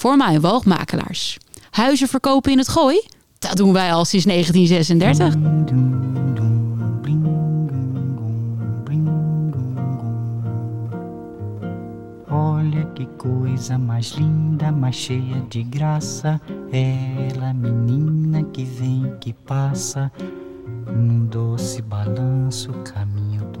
voor woogmakelaars. Huizen verkopen in het gooi? Dat doen wij al sinds 1936. Olha que coisa mais linda, mais cheia de graça. Ela, menina que vem, que passa, num doce balanço, caminho do.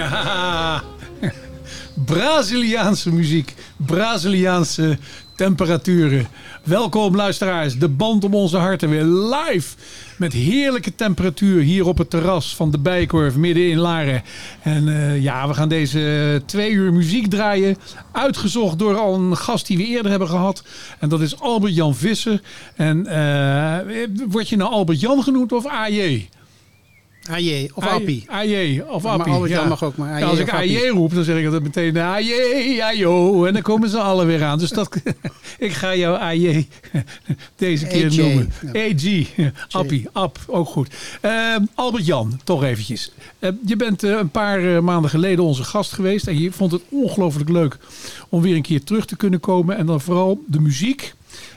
Ja, Braziliaanse muziek, Braziliaanse temperaturen. Welkom luisteraars, de band om onze harten weer live. Met heerlijke temperatuur hier op het terras van de Bijkorf midden in Laren. En eh, ja, we gaan deze twee uur muziek draaien. Uitgezocht door al een gast die we eerder hebben gehad. En dat is Albert-Jan Visser. En eh, word je nou Albert-Jan genoemd of AJ? AJ of Appie. AJ of Maar Appie. Albert-Jan mag ook, maar AJ Ja, als ik. AJ roep, dan zeg ik altijd meteen AJ, AJO. En dan komen ze alle weer aan. Dus dat, ik ga jou AJ deze keer AJ, noemen. ja. AG, Appie, App, ook goed. Eh, Albert-Jan, toch eventjes. Eh, je bent eh, een paar eh, maanden geleden onze gast geweest. En je vond het ongelooflijk leuk om weer een keer terug te kunnen komen. En dan vooral de muziek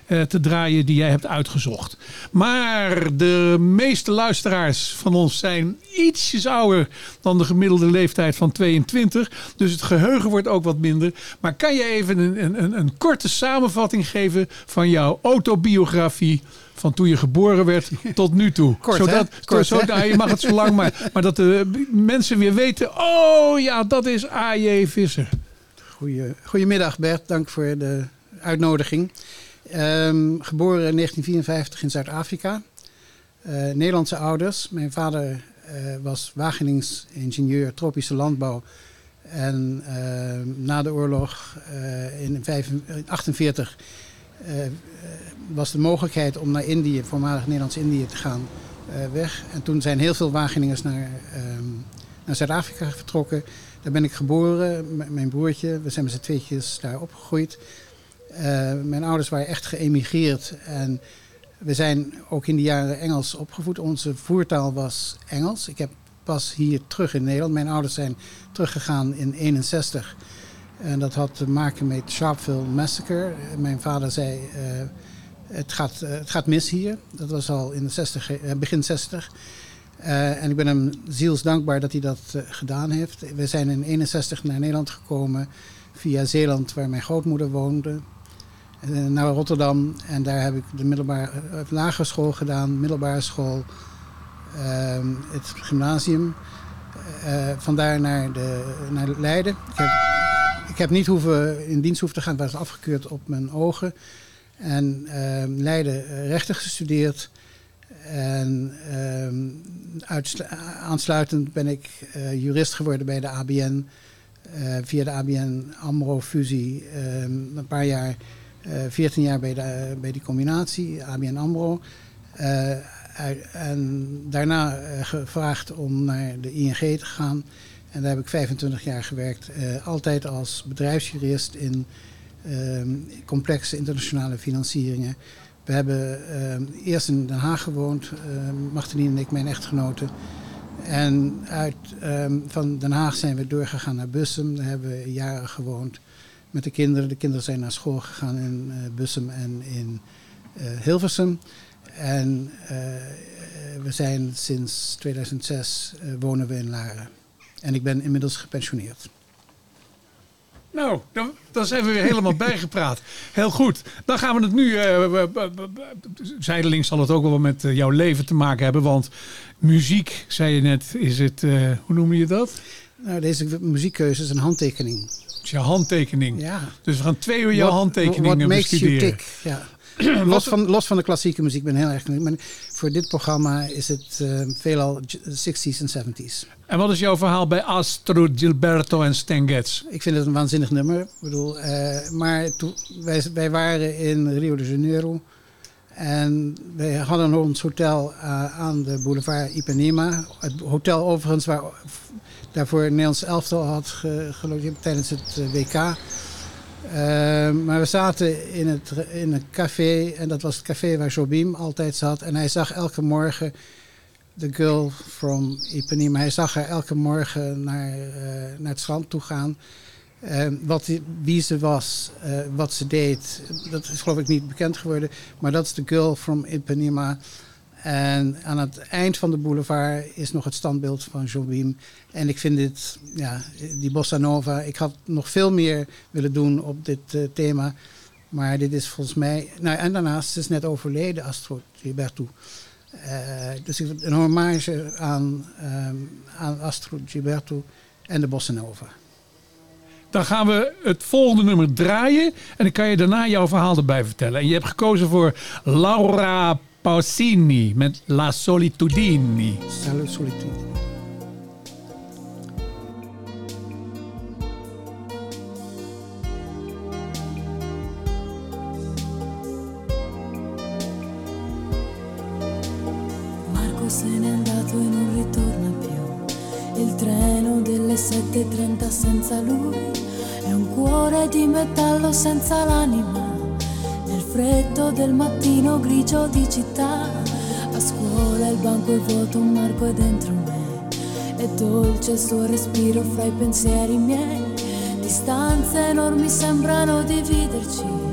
te draaien die jij hebt uitgezocht. Maar de meeste luisteraars van ons zijn ietsjes ouder dan de gemiddelde leeftijd van 22. Dus het geheugen wordt ook wat minder. Maar kan je even een, een, een, een korte samenvatting geven van jouw autobiografie? Van toen je geboren werd tot nu toe. Kort, hè? Zodat, Kort, zo, hè? nou, je mag het zo lang maar. Maar dat de mensen weer weten. Oh ja, dat is A.J. Visser. Goeie, goedemiddag Bert, dank voor de uitnodiging. Ehm, geboren in 1954 in Zuid-Afrika. Eh, Nederlandse ouders. Mijn vader eh, was Wagenings ingenieur tropische landbouw. En ehm, na de oorlog eh, in 1948 was de mogelijkheid om naar Indië, voormalig Nederlands-Indië, te gaan weg. En toen zijn heel veel Wageningers naar, ehm, naar Zuid-Afrika vertrokken. Daar ben ik geboren, m- mijn broertje. We zijn met z'n tweetjes daar opgegroeid. Eh, mijn ouders waren echt geëmigreerd. En we zijn ook in die jaren Engels opgevoed. Onze voertaal was Engels. Ik heb pas hier terug in Nederland. Mijn ouders zijn teruggegaan in 61. En dat had te maken met Sharpeville Massacre. Mijn vader zei, eh, het, gaat, eh, het gaat mis hier. Dat was al in de 60, eh, begin 60. Eh, en ik ben hem zielsdankbaar dat hij dat gedaan heeft. We zijn in 61 naar Nederland gekomen via Zeeland, waar mijn grootmoeder woonde. Eh, naar Rotterdam en daar heb ik de middelbare, eh, lagere school gedaan, middelbare school, ehm, het gymnasium. Eh, vandaar naar, de, naar Leiden. Ik heb, ik heb niet hoeven, in dienst hoeven te gaan, het was afgekeurd op mijn ogen. En ehm, Leiden rechten gestudeerd. En ehm, aansluitend ben ik jurist geworden bij de ABN. via de ABN AMRO-fusie. een paar jaar, 14 jaar bij, de, bij die combinatie, ABN AMRO. Eh, en daarna eh, gevraagd om naar de ING te gaan. En daar heb ik 25 jaar gewerkt. eh, altijd als bedrijfsjurist in ehm, complexe internationale financieringen. We hebben ehm, eerst in Den Haag gewoond, Martelien en ik, mijn echtgenote. En uit, van Den Haag zijn we doorgegaan naar Bussum. Daar hebben we jaren gewoond met de kinderen. De kinderen zijn naar school gegaan in eh, Bussum en in eh, Hilversum. En eh, we zijn sinds 2006 eh, wonen we in Laren. En ik ben inmiddels gepensioneerd. Nou, dan, dan zijn we weer helemaal bijgepraat. Heel goed. Dan gaan we het nu. zijdelings zal het ook wel met jouw leven te maken hebben. Want muziek, zei je net, is het. hoe noem je dat? Nou, deze muziekkeuze is een handtekening. Is je handtekening. Ja. Dus we gaan twee uur jouw makes you bestuderen. tick. Ja. los, van, los van de klassieke muziek, ik ben heel erg... Maar voor dit programma is het eh, veelal j- 60s en 70s. En wat is jouw verhaal bij Astro, Gilberto en Stan Getz? Ik vind het een waanzinnig nummer. Ik bedoel, eh, maar toen, wij, wij waren in Rio de Janeiro. En wij hadden ons hotel eh, aan de boulevard Ipanema. Het hotel overigens waar daarvoor Nederlands elftal had ge- tijdens het eh, WK. Eh, maar we zaten in, het, in een café en dat was het café waar Jobim altijd zat. En hij zag elke morgen de girl from Ipanema. Hij zag haar elke morgen naar, eh, naar het strand toe gaan. Eh, wat wie ze was, eh, wat ze deed, dat is geloof ik niet bekend geworden. Maar dat is de girl from Ipanema. En aan het eind van de boulevard is nog het standbeeld van Jobim. En ik vind dit, ja, die bossa nova. Ik had nog veel meer willen doen op dit eh, thema. Maar dit is volgens mij... Nou, en daarnaast is net overleden, Astro Gilberto. Eh, dus een hommage aan, ehm, aan Astro Gilberto en de Bossa Nova. Dan gaan we het volgende nummer draaien. En dan kan je daarna jouw verhaal erbij vertellen. En je hebt gekozen voor Laura Pausini met La Solitudini. Salut Solitude. Marco se n'è andato e non ritorna più. Il treno delle 7.30 senza lui è un cuore di metallo senza l'anima. Nel freddo del mattino grigio di città, a scuola il banco è vuoto, un Marco è dentro me. È dolce il suo respiro fra i pensieri miei. Distanze enormi sembrano dividerci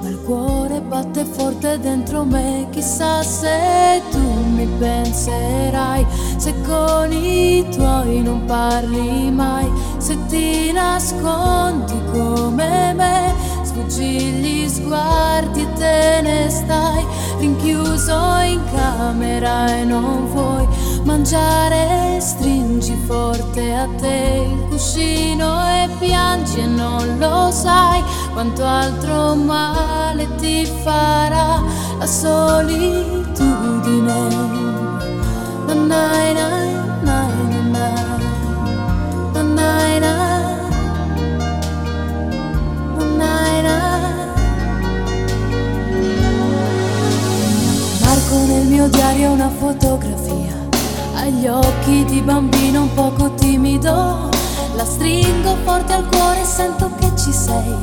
ma il cuore batte forte dentro me, chissà se tu mi penserai, se con i tuoi non parli mai, se ti nascondi come me, sfuggi gli sguardi e te ne stai, rinchiuso in camera e non vuoi mangiare, stringi forte a te il cuscino e piangi e non lo sai quanto altro male ti farà la solitudine. Na na na na na na. Na na na. Marco nel mio diario una fotografia. Agli occhi di bambino un poco timido. La stringo forte al cuore e sento che ci sei.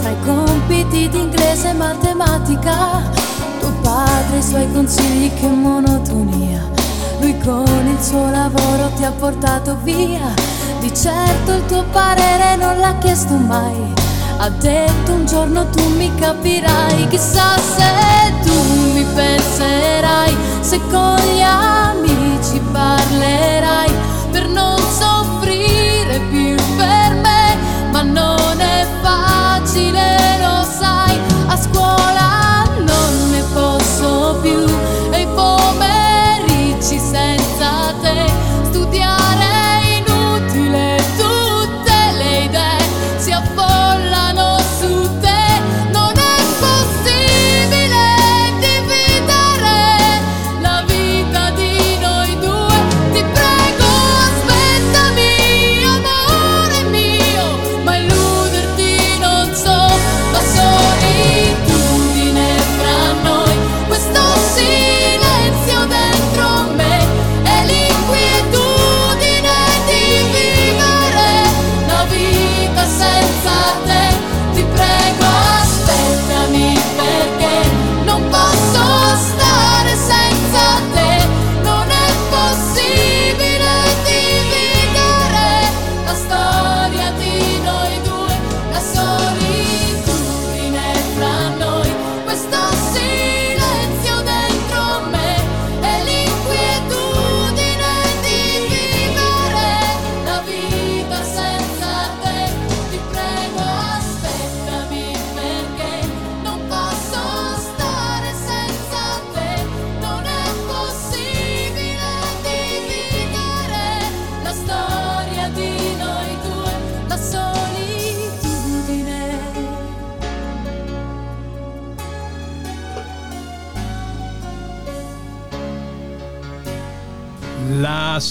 Fra i compiti di inglese e matematica. Tuo padre i suoi consigli che monotonia. Lui con il suo lavoro ti ha portato via. Di certo il tuo parere non l'ha chiesto mai. Ha detto un giorno tu mi capirai, chissà se penserai, se con gli amici parlerai per non soffrire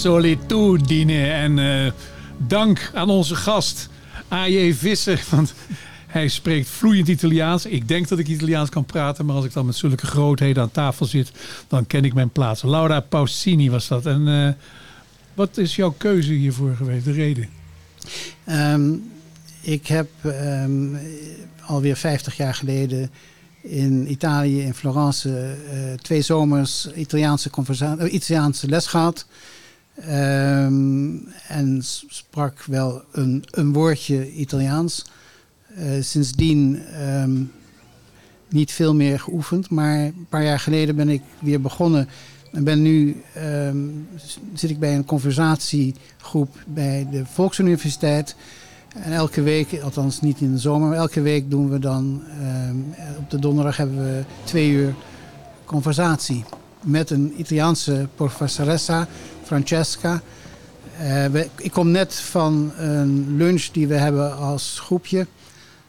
Solitudine. En eh, dank aan onze gast A.J. Visser. Want hij spreekt vloeiend Italiaans. Ik denk dat ik Italiaans kan praten. Maar als ik dan met zulke grootheden aan tafel zit, dan ken ik mijn plaats. Laura Pausini was dat. En eh, wat is jouw keuze hiervoor geweest? De reden? Ehm, ik heb ehm, alweer 50 jaar geleden in Italië, in Florence, eh, twee zomers Italiaanse, conversa- eh, Italiaanse les gehad. Ehm, en sprak wel een, een woordje Italiaans. Eh, sindsdien ehm, niet veel meer geoefend. Maar een paar jaar geleden ben ik weer begonnen. En ben nu ehm, zit ik bij een conversatiegroep bij de Volksuniversiteit. En elke week, althans niet in de zomer, maar elke week doen we dan... op de donderdag hebben we twee uur conversatie met een Italiaanse professoressa, Francesca. Eh, ik kom net van een lunch die we hebben als groepje.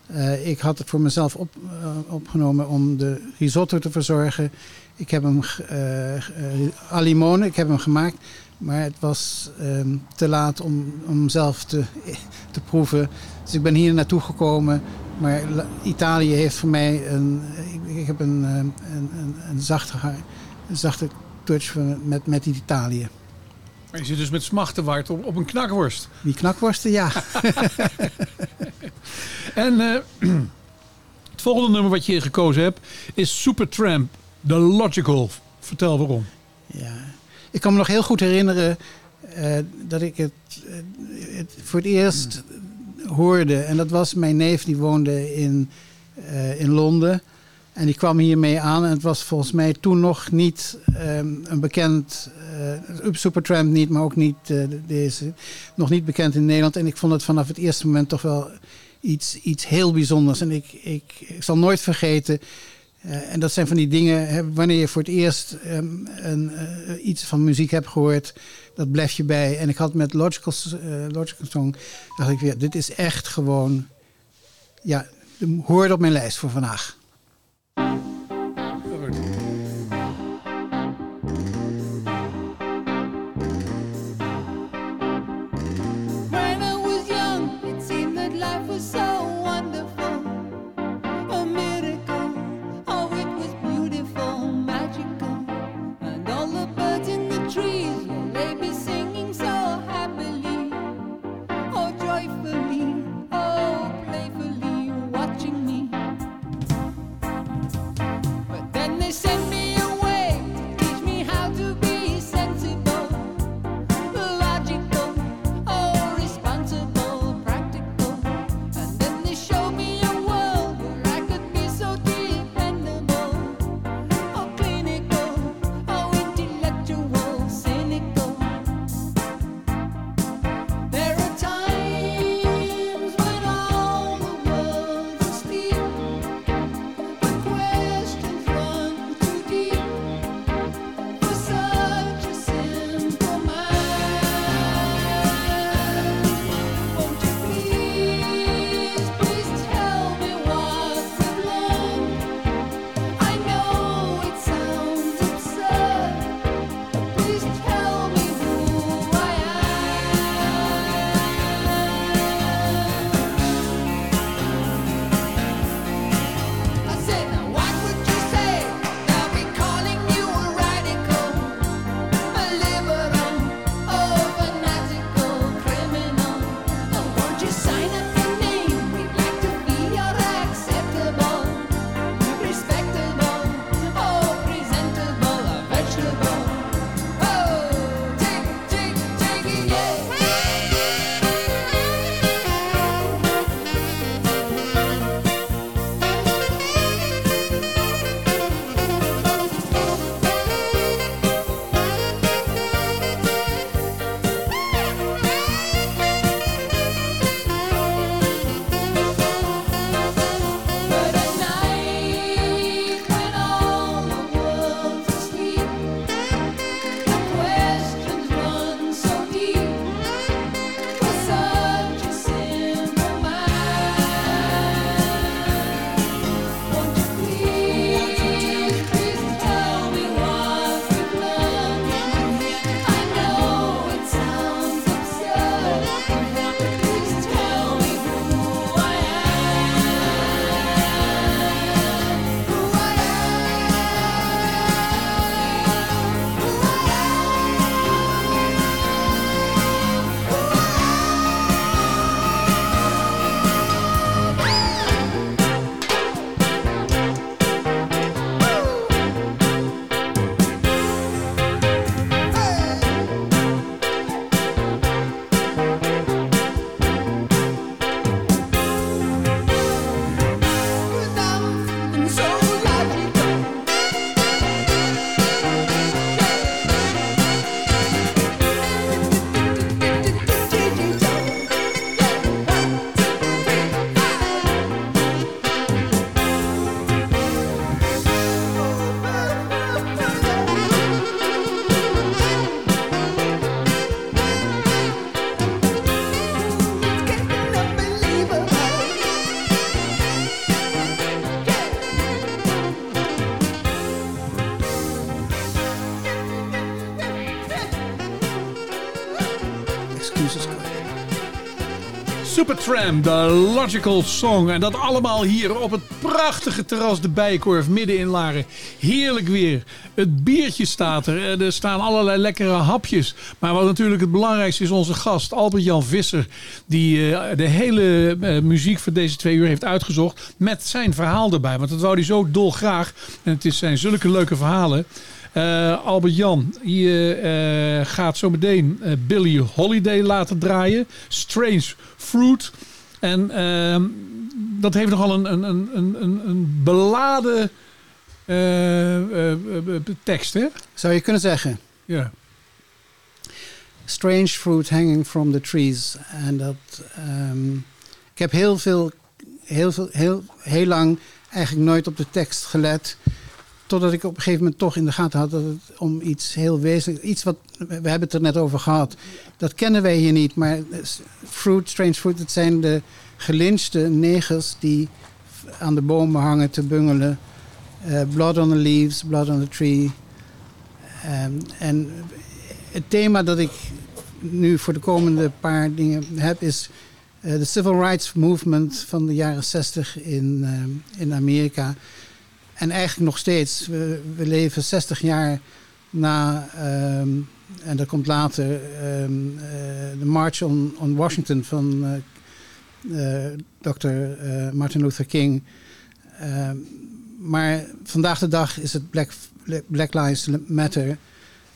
Eh, ik had het voor mezelf op, eh, opgenomen om de risotto te verzorgen. Ik heb hem, ge- eh, eh, à limone, ik heb hem gemaakt. Maar het was ehm, te laat om, om zelf te, te proeven. Dus ik ben hier naartoe gekomen. Maar Italië heeft voor mij een... Ik, heb een, ehm, een, een, een zachte, zachte touch met, met Italië. Maar je zit dus met smachten waard op, op een knakworst. Die knakworsten, ja. En eh, het volgende nummer wat je gekozen hebt is Supertramp, The Logical. Vertel waarom. Ja. Ik kan me nog heel goed herinneren eh, dat ik het, eh, het voor het eerst hoorde. En dat was mijn neef, die woonde in, in Londen. En die kwam hiermee aan. En het was volgens mij toen nog niet ehm, een bekend... eh Supertramp niet, maar ook niet eh, deze. Nog niet bekend in Nederland. En ik vond het vanaf het eerste moment toch wel iets, iets heel bijzonders. En ik, ik, zal nooit vergeten... Eh, en dat zijn van die dingen, hè, wanneer je voor het eerst ehm, een, iets van muziek hebt gehoord, dat blijf je bij. En ik had met Logical, Logical Song, dacht ik weer, dit is echt gewoon, ja, hoort op mijn lijst voor vandaag. Supertramp, de Logical Song. En dat allemaal hier op het prachtige terras de Bijenkorf midden in Laren. Heerlijk weer. Het biertje staat er. Er staan allerlei lekkere hapjes. Maar wat natuurlijk het belangrijkste is onze gast Albert-Jan Visser. Die eh, de hele eh, muziek voor deze twee uur heeft uitgezocht. Met zijn verhaal erbij. Want dat wou hij zo dolgraag. En het zijn zulke leuke verhalen. Eh, Albert-Jan, je eh, gaat zo meteen eh, Billy Holiday laten draaien. Strange Fruit. En ehm, dat heeft nogal een, een, een, een, een- beladen eh, eh, eh, tekst, hè? Zou je kunnen zeggen. Ja. Strange fruit hanging from the trees. En dat. ehm, ik heb heel veel, heel veel, heel, heel lang eigenlijk nooit op de tekst gelet. Totdat ik op een gegeven moment toch in de gaten had dat het om iets heel wezenlijks. Iets wat. We hebben het er net over gehad. Dat kennen wij hier niet. Maar fruit, strange fruit, het zijn de gelynchte negers die aan de bomen hangen te bungelen. Eh, blood on the leaves, blood on the tree. Ehm, en het thema dat ik nu voor de komende paar dingen heb is eh, de civil rights movement van de jaren 60 in, ehm, in Amerika. En eigenlijk nog steeds. We, we leven 60 jaar na, ehm, en dat komt later, ehm, eh, de March on, on Washington van eh, eh, Dr. Martin Luther King. Ehm, maar vandaag de dag is het Black, Black Lives Matter.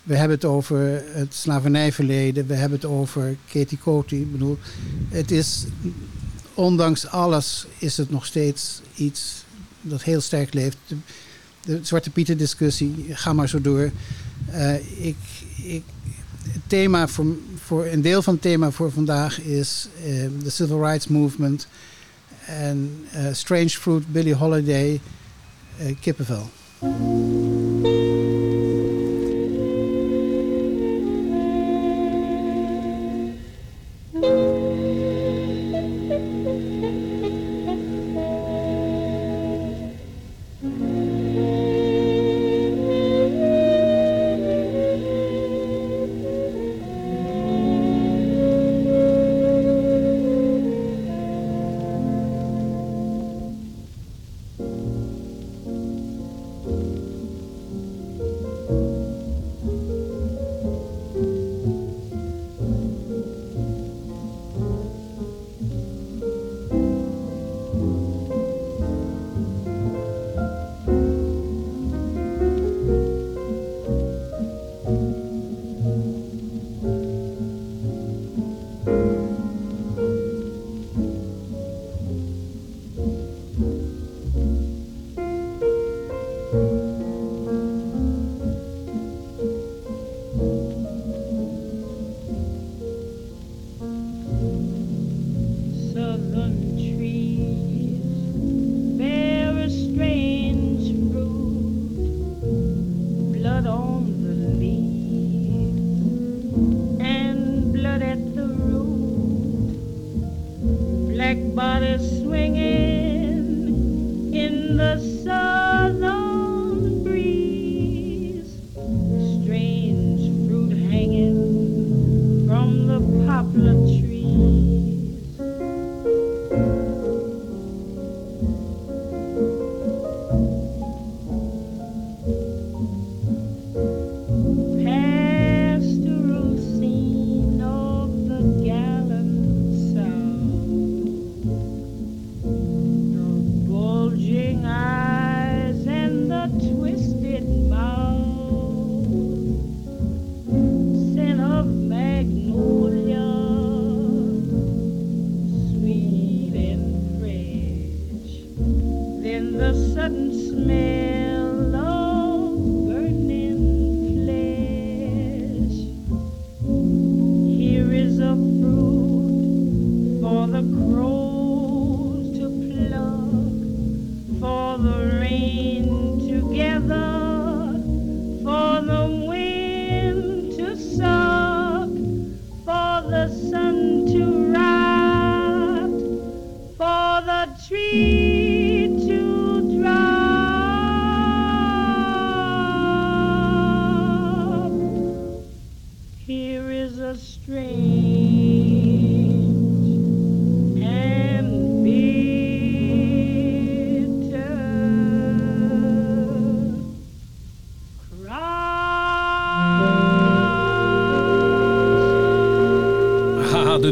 We hebben het over het slavernijverleden. We hebben het over Katie Coty. Ik bedoel, het is, ondanks alles, is het nog steeds iets dat heel sterk leeft. De, Zwarte Pieten discussie, ga maar zo door. Eh, ik, ik, het thema voor, voor, een deel van het thema voor vandaag is eh, de Civil Rights Movement. En eh, Strange Fruit, Billie Holiday, kippenvel.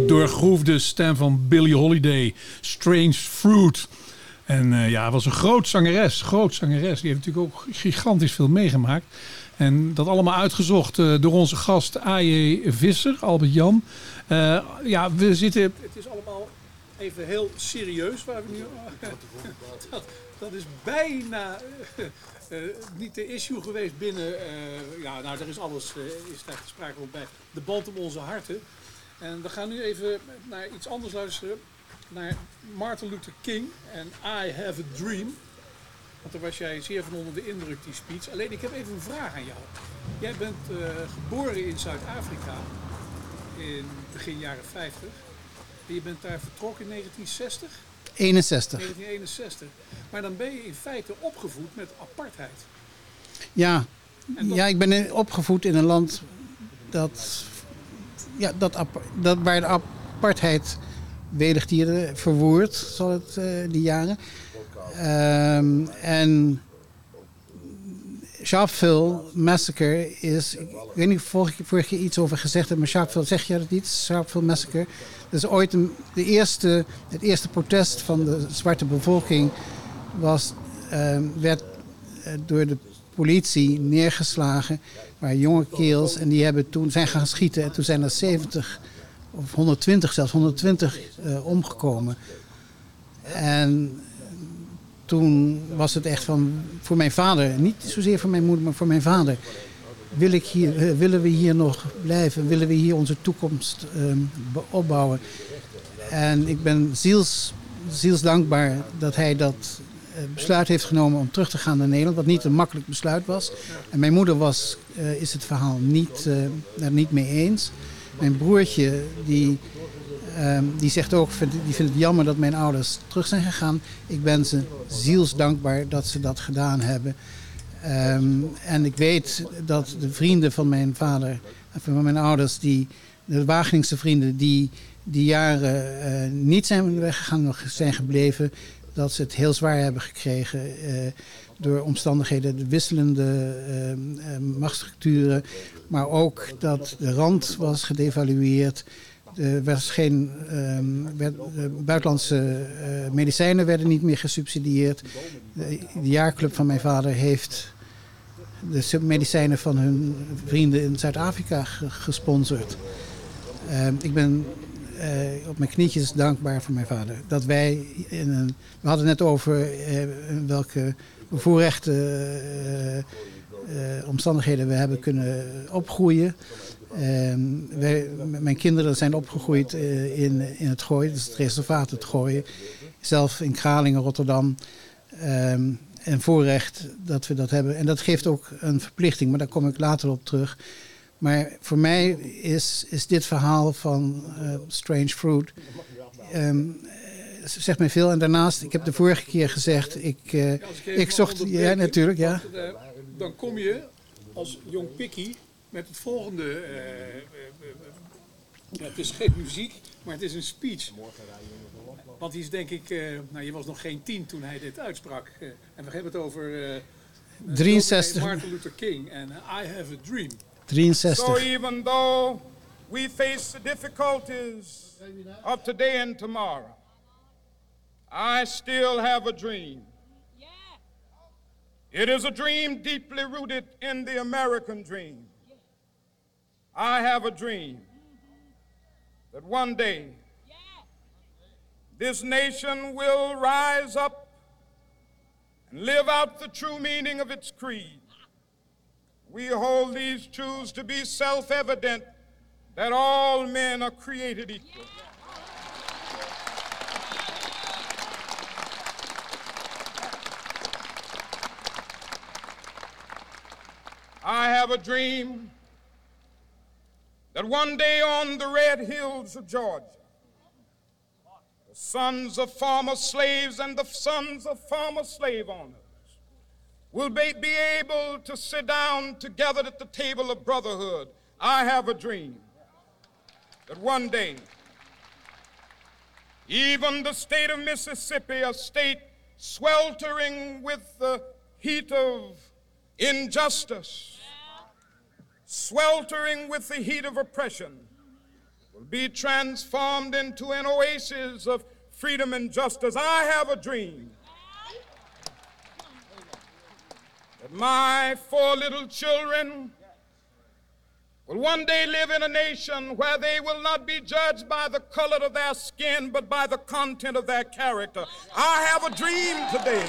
Vergroefde stem van Billie Holiday. Strange Fruit. En eh, ja, was een groot zangeres. Groot zangeres. Die heeft natuurlijk ook gigantisch veel meegemaakt. En dat allemaal uitgezocht eh, door onze gast A.J. Visser, Albert Jan. Eh, ja, we zitten... Het is allemaal even heel serieus waar we nu... dat, dat is bijna niet de issue geweest binnen... ja, nou, daar is alles eh, is daar sprake van bij. De band om onze harten. En we gaan nu even naar iets anders luisteren. Naar Martin Luther King en I Have a Dream. Want daar was jij zeer van onder de indruk, die speech. Alleen ik heb even een vraag aan jou. Jij bent eh, geboren in Zuid-Afrika in begin jaren 50. En je bent daar vertrokken in 1960, 61. 1961. Maar dan ben je in feite opgevoed met apartheid. Ja. Dat- ja, ik ben opgevoed in een land dat, ja, dat, dat waar de apartheid wederdieren verwoord, zal het eh, die jaren. Ehm, en Sharpeville Massacre is, ik weet niet of vorige, vorige keer iets over gezegd heb, maar Sharpeville, zeg je dat iets? Sharpeville Massacre. Dat is ooit een, de eerste, het eerste protest van de zwarte bevolking was, ehm, werd eh, door de politie neergeslagen. Waar jonge kerels en die hebben toen zijn gaan schieten en toen zijn er 70 of 120 zelfs 120 eh, omgekomen. En toen was het echt van voor mijn vader, niet zozeer voor mijn moeder, maar voor mijn vader. Wil ik hier, eh, willen we hier nog blijven? Willen we hier onze toekomst ehm, opbouwen? En ik ben ziels, zielsdankbaar dat hij dat besluit heeft genomen om terug te gaan naar Nederland. Wat niet een makkelijk besluit was. En mijn moeder was, eh, is het verhaal niet, eh, daar niet mee eens. Mijn broertje, die, ehm, die zegt ook, vindt- die vindt het jammer dat mijn ouders terug zijn gegaan. Ik ben ze zielsdankbaar dat ze dat gedaan hebben. Ehm, en ik weet dat de vrienden van mijn vader van mijn ouders, die, de Wageningse vrienden, die die jaren eh, niet zijn weggegaan, nog zijn gebleven, dat ze het heel zwaar hebben gekregen eh, door omstandigheden, de wisselende eh, eh, machtsstructuren, maar ook dat de rand was gedevalueerd. Er was geen, ehm, buitenlandse medicijnen werden niet meer gesubsidieerd. De, jaarclub van mijn vader heeft de medicijnen van hun vrienden in Zuid-Afrika ge- gesponsord. Ehm, ik ben eh, op mijn knietjes dankbaar voor mijn vader. Dat wij in een. We hadden net over eh, welke bevoorrechte eh, omstandigheden we hebben kunnen opgroeien. Ehm, wij, mijn kinderen zijn opgegroeid in, in het Gooi, dus het reservaat het Gooi. Zelf in Kralingen, Rotterdam. Ehm, en voorrecht dat we dat hebben. En dat geeft ook een verplichting, maar daar kom ik later op terug. Maar voor mij is, is dit verhaal van eh, Strange Fruit. eh, zegt mij veel. En daarnaast, ik heb de vorige keer gezegd, ik, eh, ik zocht. Ja, onderbreken, natuurlijk, ja. eh, dan kom je als jong pikkie met het volgende. het is geen muziek, maar het is een speech. Want die is denk ik, nou je was nog geen tien toen hij dit uitsprak. En we hebben het over eh, 63. Martin Luther King en I Have a Dream. 63. So even though we face the difficulties of today and tomorrow, I still have a dream. It is a dream deeply rooted in the American dream. I have a dream that one day this nation will rise up and live out the true meaning of its creed. We hold these truths to be self evident that all men are created equal. I have a dream that one day on the red hills of Georgia, the sons of former slaves and the sons of former slave owners will be, be able to sit down together at the table of brotherhood. I have a dream that one day, even the state of Mississippi, a state sweltering with the heat of injustice, sweltering with the heat of oppression, will be transformed into an oasis of freedom and justice. I have a dream that my four little children will one day live in a nation where they will not be judged by the color of their skin, but by the content of their character. I have a dream today.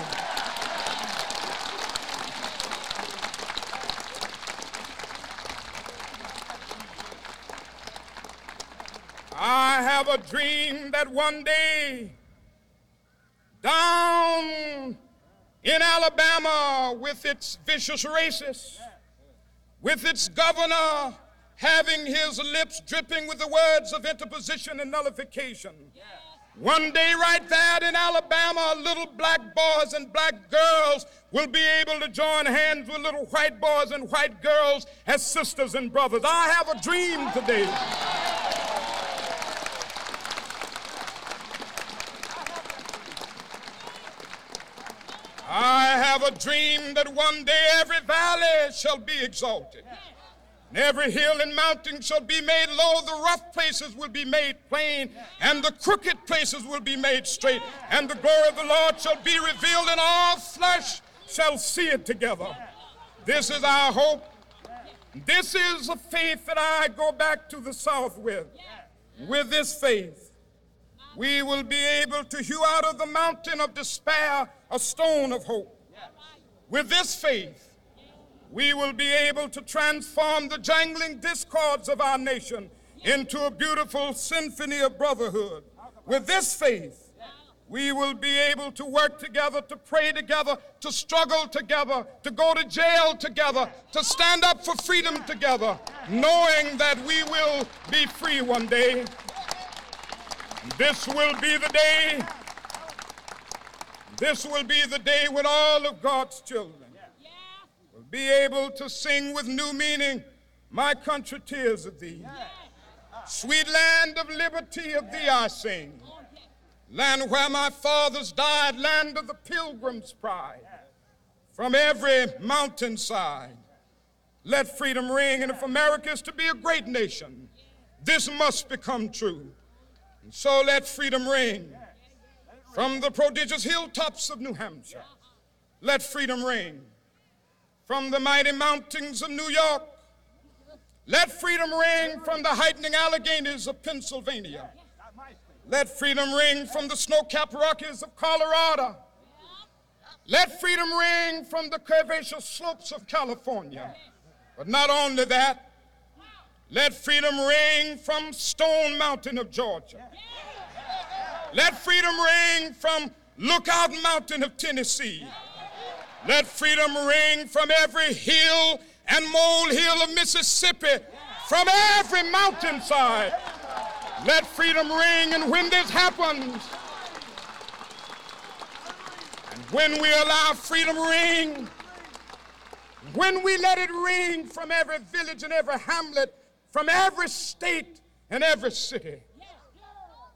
I have a dream that one day down in Alabama with its vicious racists, with its governor having his lips dripping with the words of interposition and nullification. One day, right there in Alabama, little black boys and black girls will be able to join hands with little white boys and white girls as sisters and brothers. I have a dream today. I have a dream that one day every valley shall be exalted. And every hill and mountain shall be made low, the rough places will be made plain, and the crooked places will be made straight, and the glory of the Lord shall be revealed, and all flesh shall see it together. This is our hope. This is a faith that I go back to the South with. With this faith, we will be able to hew out of the mountain of despair a stone of hope. With this faith, we will be able to transform the jangling discords of our nation into a beautiful symphony of brotherhood. With this faith, we will be able to work together, to pray together, to struggle together, to go to jail together, to stand up for freedom together, knowing that we will be free one day. This will be the day. This will be the day when all of God's children will be able to sing with new meaning, My country, tears of thee. Sweet land of liberty, of thee I sing. Land where my fathers died, land of the pilgrim's pride. From every mountainside, let freedom ring. And if America is to be a great nation, this must become true. And so let freedom ring from the prodigious hilltops of New Hampshire. Let freedom ring from the mighty mountains of New York. Let freedom ring from the heightening Alleghanies of Pennsylvania. Let freedom ring from the snow-capped Rockies of Colorado. Let freedom ring from the curvaceous slopes of California. But not only that, let freedom ring from Stone Mountain of Georgia. Let freedom ring from Lookout Mountain of Tennessee. Let freedom ring from every hill and molehill of Mississippi, from every mountainside. Let freedom ring, and when this happens, and when we allow freedom ring, when we let it ring from every village and every hamlet, from every state and every city,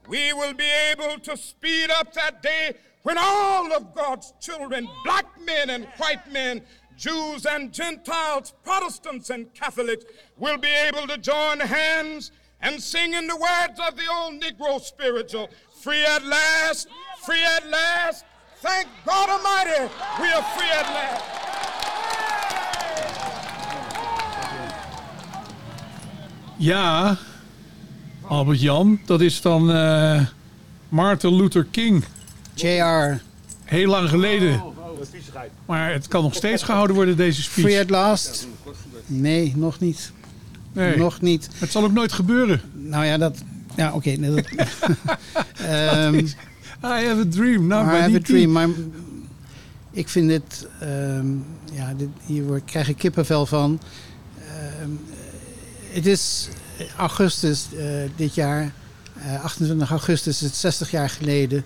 we will be able to speed up that day when all of God's children, black men and white men, Jews and Gentiles, Protestants and Catholics, will be able to join hands and sing in the words of the old Negro spiritual free at last, free at last. Thank God Almighty, we are free at last. Ja, Albert Jan, dat is dan eh, Martin Luther King. JR, Heel lang geleden. Maar het kan nog steeds gehouden worden, deze speech. Free at Last? Nee, nog niet. Nee, Nog niet. het zal ook nooit gebeuren. Nou ja, dat... Ja, oké. nee, dat- Ehm, I have a dream. Nou, I have a dream. Maar ik vind dit... ehm, ja, dit, hier word, krijg ik kippenvel van. Het is augustus eh, dit jaar. eh, 28 augustus is het 60 jaar geleden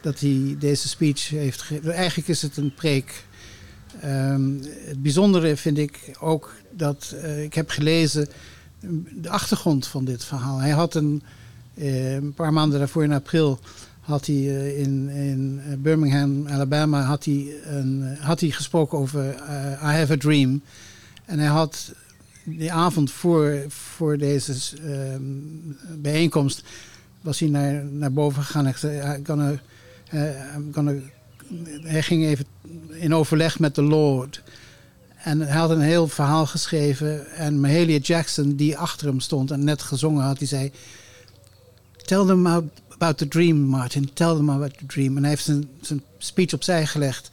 dat hij deze speech heeft gegeven. Eigenlijk is het een preek. Ehm, het bijzondere vind ik ook dat eh, ik heb gelezen de achtergrond van dit verhaal. Hij had een, eh, een paar maanden daarvoor in april had hij eh, in, in eh, Birmingham, Alabama, had hij, een, eh, had hij gesproken over eh, I Have a Dream. En hij had die avond voor, voor deze ehm, bijeenkomst was hij naar, naar boven gegaan en zei, eh, hij ging even in overleg met de Lord. En hij had een heel verhaal geschreven. En Mahalia Jackson, die achter hem stond en net gezongen had, die zei... Tell them about the dream, Martin. Tell them about the dream. En hij heeft zijn, zijn speech opzij gelegd.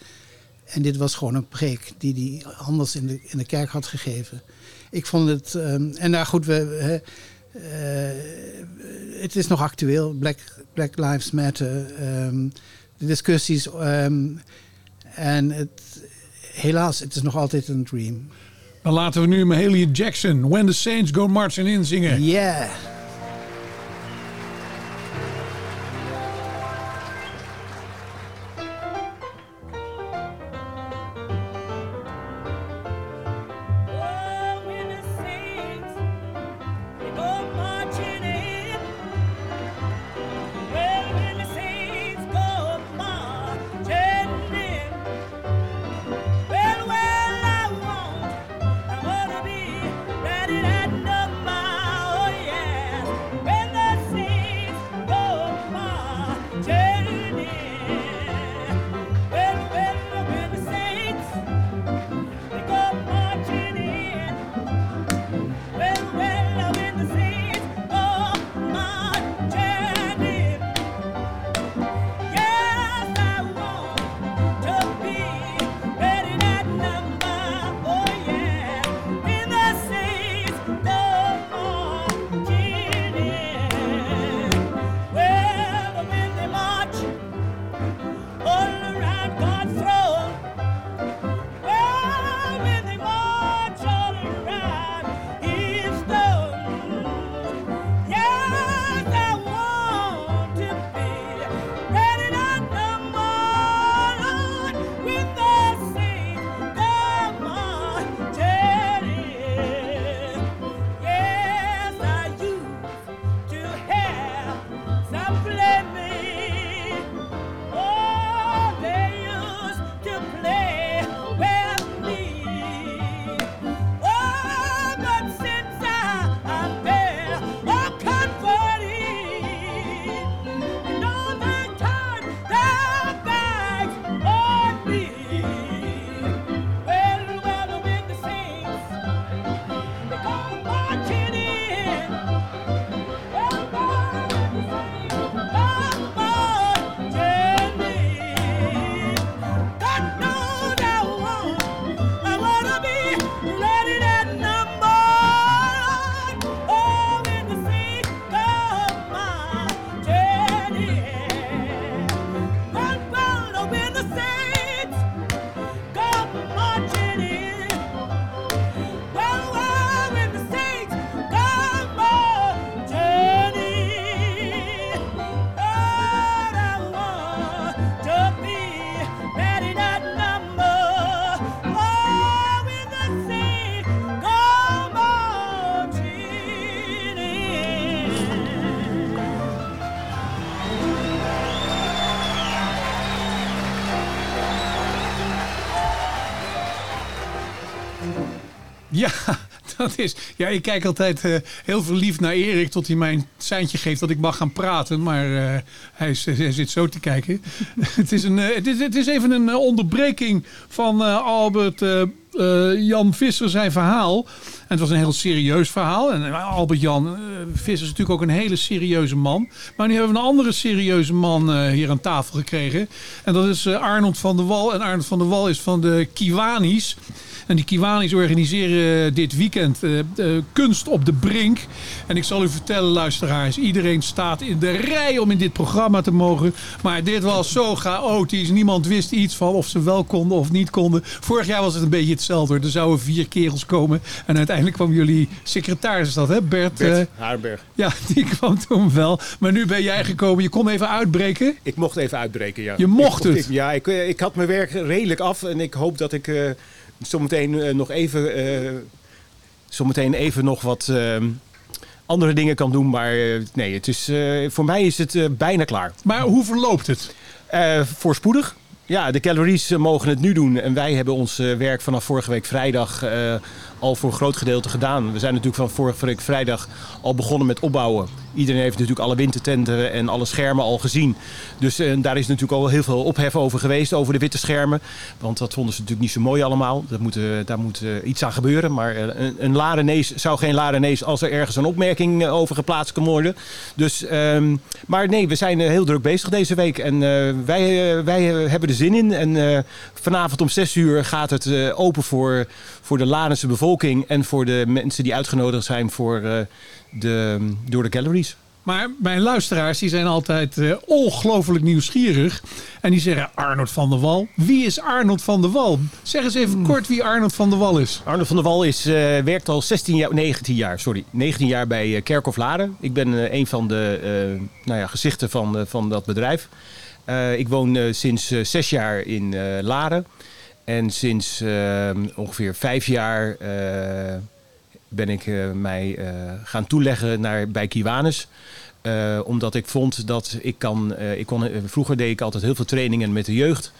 En dit was gewoon een preek die hij anders in de, in de kerk had gegeven. Ik vond het... ehm, en nou goed, we, eh, het is nog actueel. Black, Black Lives Matter. ehm, de discussies. ehm, en het, helaas, het is nog altijd een dream. Dan laten we nu Mahalia Jackson, When the Saints Go Marching In zingen. Yeah. Dat is. Ja, ik kijk altijd eh, heel verliefd naar Erik tot hij mij een seintje geeft dat ik mag gaan praten. Maar eh, hij, is- hij zit zo te kijken. het, is een, eh, het, is, het is even een eh, onderbreking van eh, Albert eh, eh, Jan Visser zijn verhaal. En het was een heel serieus verhaal. En eh, Albert Jan eh, Visser is natuurlijk ook een hele serieuze man. Maar nu hebben we een andere serieuze man eh, hier aan tafel gekregen. En dat is eh, Arnold van der Wal. En Arnold van der Wal is van de Kiwanis. En die Kiwanis organiseren dit weekend eh, eh, kunst op de brink. En ik zal u vertellen, luisteraars, iedereen staat in de rij om in dit programma te mogen. Maar dit was zo chaotisch. Niemand wist iets van of ze wel konden of niet konden. Vorig jaar was het een beetje hetzelfde. hoor. Er zouden vier kerels komen. En uiteindelijk kwam jullie secretaris, is dat hè Bert? Bert eh, Haarberg. ja, die kwam toen wel. Maar nu ben jij gekomen. Je kon even uitbreken. Ik mocht even uitbreken, ja. Je mocht Ik- het? ik- ja, ik, eh, ik had mijn werk redelijk af. En ik hoop dat ik eh, zometeen eh, nog even... eh, zometeen even nog wat eh, andere dingen kan doen. Maar eh, nee, het is, voor mij is het bijna klaar. Maar hoe verloopt het? Voorspoedig. Ja, de galleries eh, mogen het nu doen. En wij hebben ons eh, werk vanaf vorige week vrijdag eh, al voor een groot gedeelte gedaan. We zijn natuurlijk van vorige week vrijdag al begonnen met opbouwen. Iedereen heeft natuurlijk alle wintertenten en alle schermen al gezien. Dus daar is natuurlijk al heel veel ophef over geweest, over de witte schermen. Want dat vonden ze natuurlijk niet zo mooi allemaal. Dat moet, daar moet iets aan gebeuren. Maar een, een Larenees zou geen Larenees als er ergens een opmerking over geplaatst kan worden. Dus, ehm, maar nee, we zijn heel druk bezig deze week. En wij, wij hebben er zin in. En eh, vanavond om 6 uur gaat het eh, open voor, voor de Larense bevolking. En voor de mensen die uitgenodigd zijn voor, eh, de, door de galleries. Maar mijn luisteraars die zijn altijd ongelooflijk nieuwsgierig. En die zeggen Arnold van der Wal. Wie is Arnold van der Wal? Zeg eens even kort wie Arnold van der Wal is. Arno van der Wal is, werkt al 16 jaar, 19 jaar, sorry, 19 jaar bij Kerkhof Laren. Ik ben een van de nou ja, gezichten van, van dat bedrijf. Eh, ik woon eh, sinds eh, zes jaar in Laren. En sinds eh, ongeveer vijf jaar ben ik mij gaan toeleggen naar, bij Kiwanis. Omdat ik vond dat ik kan... ik kon vroeger deed ik altijd heel veel trainingen met de jeugd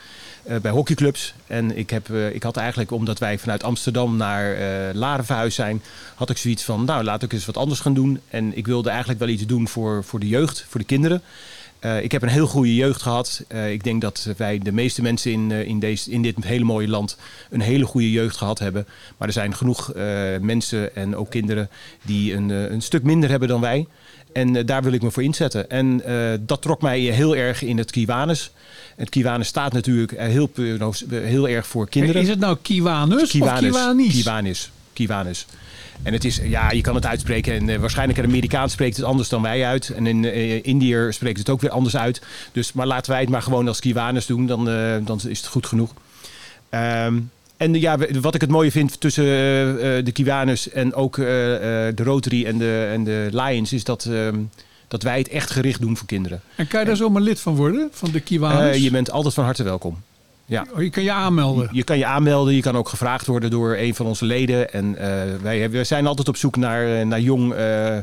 bij hockeyclubs. En ik, heb, ik had eigenlijk, omdat wij vanuit Amsterdam naar Laren verhuisd zijn, had ik zoiets van, nou laat ik eens wat anders gaan doen. En ik wilde eigenlijk wel iets doen voor, voor de jeugd, voor de kinderen. Eh, ik heb een heel goede jeugd gehad. Eh, ik denk dat wij de meeste mensen in, eh, in, deze, in dit hele mooie land een hele goede jeugd gehad hebben. Maar er zijn genoeg mensen en ook kinderen die een, een stuk minder hebben dan wij. En daar wil ik me voor inzetten. En dat trok mij heel erg in het Kiwanis. Het Kiwanis staat natuurlijk heel, pu- heel erg voor kinderen. Is het nou Kiwanus of Kiwanis? Kiwanis. Kiwanis. En het is, ja, je kan het uitspreken. En eh, waarschijnlijk een Amerikaan spreekt het anders dan wij uit. En in eh Indië spreekt het ook weer anders uit. Dus, maar laten wij het maar gewoon als Kiwanis doen. Dan, eh, dan is het goed genoeg. Ehm, en ja, wat ik het mooie vind tussen de Kiwanis en ook de Rotary en de, en de Lions... is dat, ehm, dat wij het echt gericht doen voor kinderen. En kan je daar zomaar lid van worden? Van de Kiwanus? Eh, je bent altijd van harte welkom. Ja. Oh, je kan je aanmelden. Je kan je aanmelden, je kan ook gevraagd worden door een van onze leden. En eh, wij, zijn altijd op zoek naar, eh, naar jong eh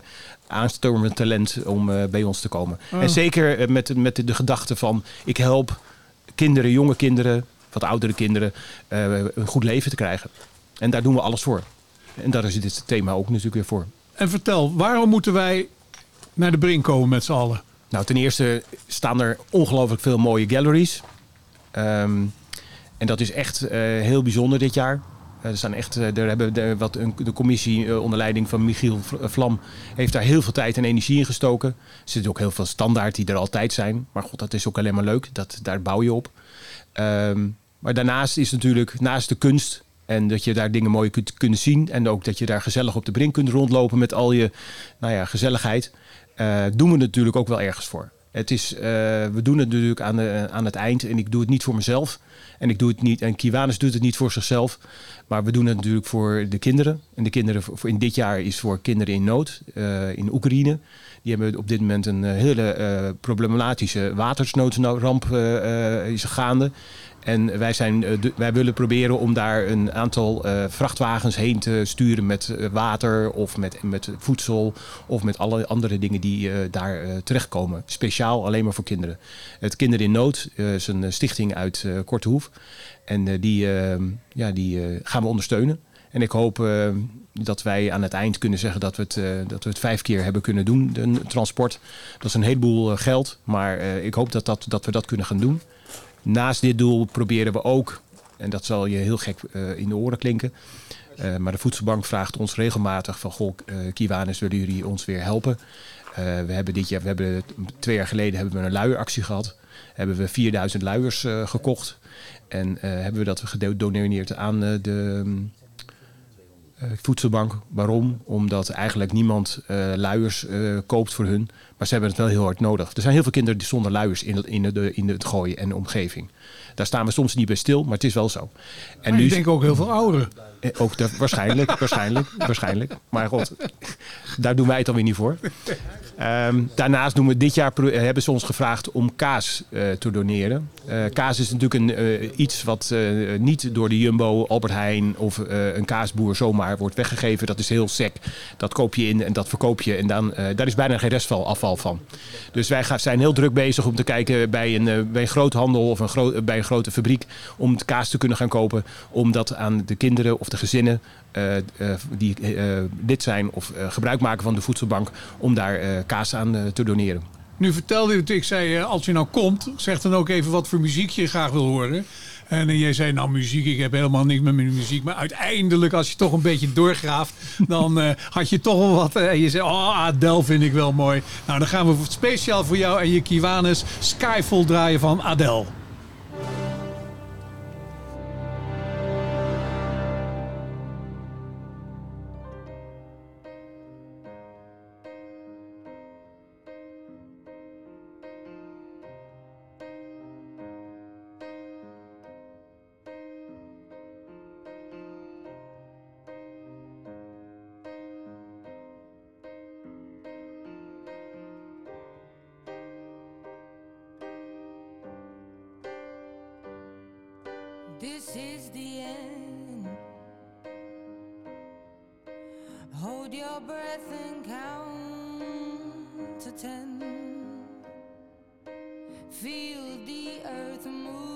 aanstormend talent om bij ons te komen. Oh. En zeker met, met de, de gedachte van ik help kinderen, jonge kinderen, wat oudere kinderen, een goed leven te krijgen. En daar doen we alles voor. En daar is dit thema ook natuurlijk weer voor. En vertel, waarom moeten wij naar de brink komen met z'n allen? Nou, ten eerste staan er ongelooflijk veel mooie galleries. Ehm, en dat is echt eh, heel bijzonder dit jaar. Eh, er staan echt, eh, hebben de, wat een, de commissie onder leiding van Michiel Vlam heeft daar heel veel tijd en energie in gestoken. Er zitten ook heel veel standaard die er altijd zijn. Maar god, dat is ook alleen maar leuk. Dat, daar bouw je op. Ehm, maar daarnaast is natuurlijk, naast de kunst en dat je daar dingen mooi kunt kunnen zien. En ook dat je daar gezellig op de brink kunt rondlopen met al je nou ja, gezelligheid. doen we natuurlijk ook wel ergens voor. Het is, eh, we doen het natuurlijk aan, de, aan het eind. En ik doe het niet voor mezelf. En ik doe het niet. En Kiwanis doet het niet voor zichzelf. Maar we doen het natuurlijk voor de kinderen. En de kinderen voor, in dit jaar is voor kinderen in nood. eh, in Oekraïne. Die hebben op dit moment een eh, hele eh, problematische watersnoodramp is gaande. En wij, zijn, eh, de- wij willen proberen om daar een aantal eh, vrachtwagens heen te sturen met eh, water of met, met voedsel of met alle andere dingen die daar terechtkomen. Speciaal alleen maar voor kinderen. Het Kinderen in Nood is een stichting uit eh Kortehoef. En die, eh, ja, die gaan we ondersteunen. En ik hoop dat wij aan het eind kunnen zeggen dat we, het, dat we het vijf keer hebben kunnen doen, een transport. Dat is een heleboel geld, maar ik hoop dat, dat, dat we dat kunnen gaan doen. Naast dit doel proberen we ook, en dat zal je heel gek eh, in de oren klinken, eh, maar de Voedselbank vraagt ons regelmatig van, goh, eh Kiwanis, willen jullie ons weer helpen? We hebben dit jaar, we hebben twee jaar geleden hebben we een luieractie gehad. Hebben we 4000 luiers gekocht. En hebben we dat gedoneerd aan de eh, voedselbank. Waarom? Omdat eigenlijk niemand eh, luiers eh, koopt voor hun. Maar ze hebben het wel heel hard nodig. Er zijn heel veel kinderen die zonder luiers in, in, de, in het gooien en de omgeving. Daar staan we soms niet bij stil, maar het is wel zo. En En nu ik denk ook heel veel ouderen. Eh, Ook de, waarschijnlijk, waarschijnlijk, waarschijnlijk. Maar god, daar doen wij het alweer niet voor. Ehm, daarnaast doen we dit jaar eh, hebben ze ons gevraagd om kaas eh, te doneren. Kaas is natuurlijk een, iets wat niet door de Jumbo, Albert Heijn of een kaasboer zomaar wordt weggegeven. Dat is heel sec. Dat koop je in en dat verkoop je. En dan, daar is bijna geen restafval van. Dus wij gaan, zijn heel druk bezig om te kijken bij een, bij een groothandel of een bij een grote fabriek. Om kaas te kunnen gaan kopen. Om dat aan de kinderen of de gezinnen eh, eh, die eh, lid zijn of gebruik maken van de voedselbank. Om daar kaas aan te doneren. Nu vertelde je, ik zei, als je nou komt, zeg dan ook even wat voor muziek je graag wil horen. En jij zei, nou muziek, ik heb helemaal niks met mijn muziek. Maar uiteindelijk, als je toch een beetje doorgraaft, dan had je toch wel wat. en je zei, oh Adele vind ik wel mooi. Nou, dan gaan we speciaal voor jou en je Kiwanis Skyfall draaien van Adele. Earth move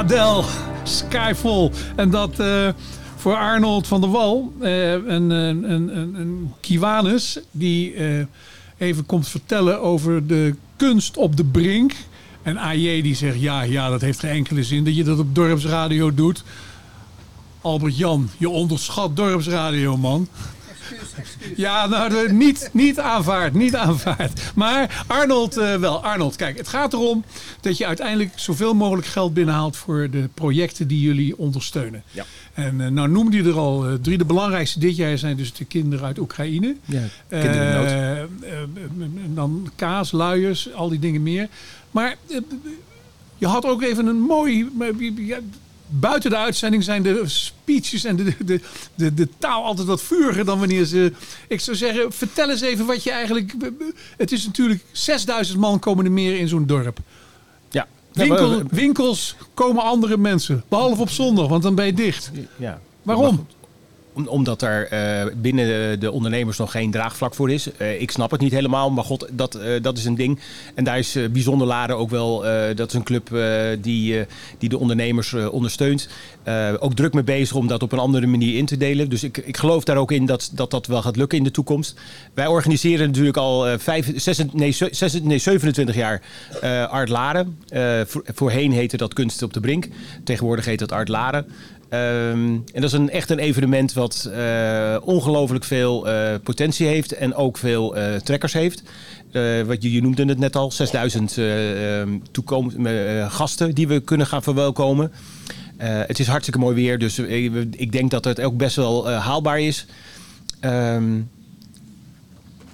Adele, Skyfall. En dat eh, voor Arnold van der Wal, een, een, een, een, een Kiwanis, die eh, even komt vertellen over de kunst op de brink. En AJ die zegt, ja, ja, dat heeft geen enkele zin dat je dat op dorpsradio doet. Albert Jan, je onderschat dorpsradio, man. Ja, nou, de- niet, niet aanvaard, niet aanvaard. Maar Arnold eh, wel. Arnold, kijk, het gaat erom dat je uiteindelijk zoveel mogelijk geld binnenhaalt voor de projecten die jullie ondersteunen. Ja. En eh, nou noemde je er al eh, drie. De belangrijkste dit jaar zijn dus de kinderen uit Oekraïne. Ja, kinderen. Eh, eh, dan kaas, luiers, al die dingen meer. Maar eh, je had ook even een mooi... Buiten de uitzending zijn de speeches en de, de, de, de taal altijd wat vuriger dan wanneer ze... Ik zou zeggen, vertel eens even wat je eigenlijk... Het is natuurlijk 6000 man komen er meer in zo'n dorp. Ja. Winkel, winkels komen andere mensen. Behalve op zondag, want dan ben je dicht. ja. Waarom? Om- omdat er eh, binnen de, de ondernemers nog geen draagvlak voor is. Eh, ik snap het niet helemaal, maar god, dat, eh, dat is een ding. En daar is Bijzonder Laren ook wel, dat is een club die, die de ondernemers ondersteunt. Ook druk mee bezig om dat op een andere manier in te delen. Dus ik, ik geloof daar ook in dat, dat dat wel gaat lukken in de toekomst. Wij organiseren natuurlijk al vijf, zes, nee, ze- zes, nee, 27 jaar Art Laren. Voor- voorheen heette dat Kunst op de Brink. Tegenwoordig heet dat Art Laren. Ehm, en dat is een, echt een evenement wat eh, ongelooflijk veel eh, potentie heeft en ook veel eh, trekkers heeft. Wat je, je noemde het net al, 6000 eh, ehm, eh, gasten die we kunnen gaan verwelkomen. Het is hartstikke mooi weer, dus ik denk dat het ook best wel haalbaar is. Ehm,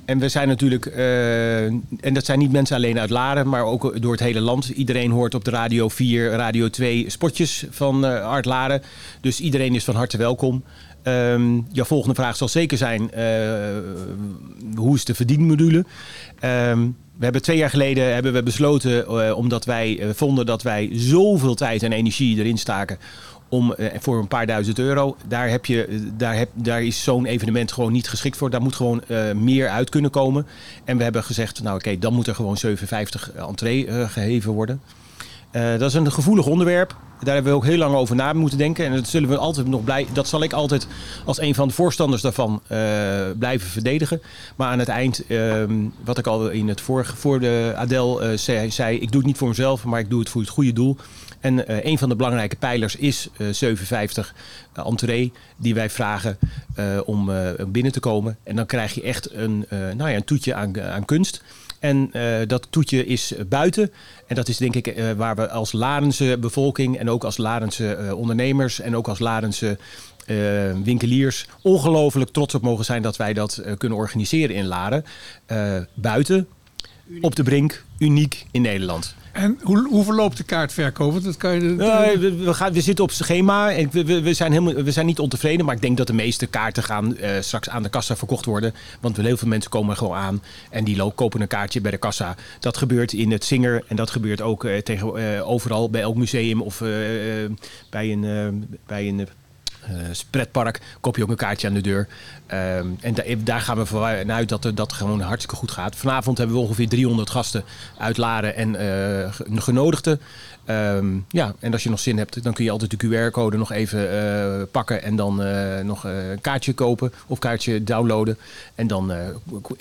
en we zijn natuurlijk, eh, en dat zijn niet mensen alleen uit Laren, maar ook door het hele land. Iedereen hoort op de Radio 4, Radio 2 spotjes van eh Art Laren. Dus iedereen is van harte welkom. Ehm jouw volgende vraag zal zeker zijn, eh, hoe is de verdienmodule? Ehm, we hebben twee jaar geleden hebben we besloten, omdat wij vonden dat wij zoveel tijd en energie erin staken om eh, voor een paar duizend euro. Daar, heb je, eh, daar, heb, daar is zo'n evenement gewoon niet geschikt voor. Daar moet gewoon eh, meer uit kunnen komen. En we hebben gezegd, nou oké, dan moet er gewoon 7,50 entree eh, geheven worden. Dat is een gevoelig onderwerp. Daar hebben we ook heel lang over na moeten denken. En dat zullen we altijd nog blij, dat zal ik altijd als een van de voorstanders daarvan blijven verdedigen. Maar aan het eind, ehm, wat ik al in het vorige voor de Adel zei, zei, ik doe het niet voor mezelf, maar ik doe het voor het goede doel. En eh, een van de belangrijke pijlers is eh 750 entree die wij vragen eh, om eh, binnen te komen. En dan krijg je echt een, eh, nou ja, een toetje aan, aan kunst. En eh, dat toetje is buiten. En dat is denk ik eh, waar we als Larense bevolking en ook als Larense eh, ondernemers en ook als Larense eh, winkeliers ongelooflijk trots op mogen zijn dat wij dat eh, kunnen organiseren in Laren. Eh, buiten, op de brink, uniek in Nederland. En hoe, hoe verloopt de kaartverkoop? Want Dat kan je, Nee, we, we gaan, we zitten op schema en we, we, zijn helemaal, we zijn niet ontevreden. Maar ik denk dat de meeste kaarten gaan eh, straks aan de kassa verkocht worden. Want heel veel mensen komen er gewoon aan en die kopen een kaartje bij de kassa. Dat gebeurt in het Zinger en dat gebeurt ook eh, tegen, eh, overal bij elk museum of bij een, bij een pretpark. Koop je ook een kaartje aan de deur. Ehm, en da- daar gaan we vanuit dat dat gewoon hartstikke goed gaat. Vanavond hebben we ongeveer 300 gasten uit Laren en eh, ge- genodigden. Ehm, ja, en als je nog zin hebt, dan kun je altijd de QR-code nog even eh, pakken en dan eh, nog eh, een kaartje kopen of kaartje downloaden. En dan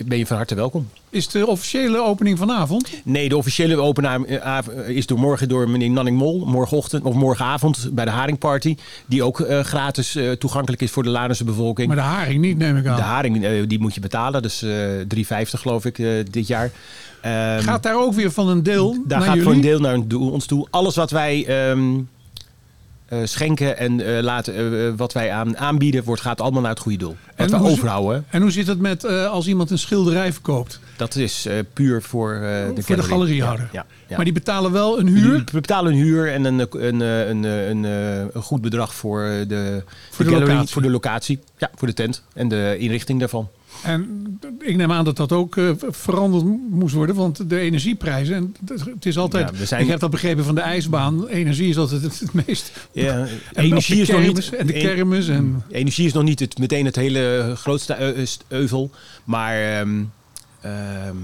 ben je van harte welkom. Is de officiële opening vanavond? Nee, de officiële opening is door morgen door meneer Nanning Mol, morgenochtend of morgenavond bij de Haringparty, die ook gratis toegankelijk is voor de Larense bevolking. Maar de haring niet, neem ik aan. De haring die moet je betalen, dus eh 3,50 geloof ik dit jaar. Ehm, Gaat daar ook weer van een deel daar naar gaat jullie? voor een deel naar een doel- ons toe. Alles wat wij ehm, eh, schenken en eh, laten, eh, wat wij aan, aanbieden, wordt, gaat allemaal naar het goede doel. Wat we overhouden, En hoe zit het met als iemand een schilderij verkoopt? dat is puur voor, de, voor de galeriehouder. Ja, ja. Maar die betalen wel een huur We betalen een huur en een, een, een, een, goed bedrag voor de, Voor de gallery, locatie. voor de locatie. Ja, voor de tent en de inrichting daarvan. En ik neem aan dat dat ook eh, veranderd moest worden, want de energieprijzen. En het is altijd. Ja, zijn- Ik heb dat begrepen van de ijsbaan. Energie is altijd het, het meest. Ja, En energie is nog niet En de kermis. En, Energie is nog niet het, meteen het hele grootste eu- euvel. Maar ehm, ehm,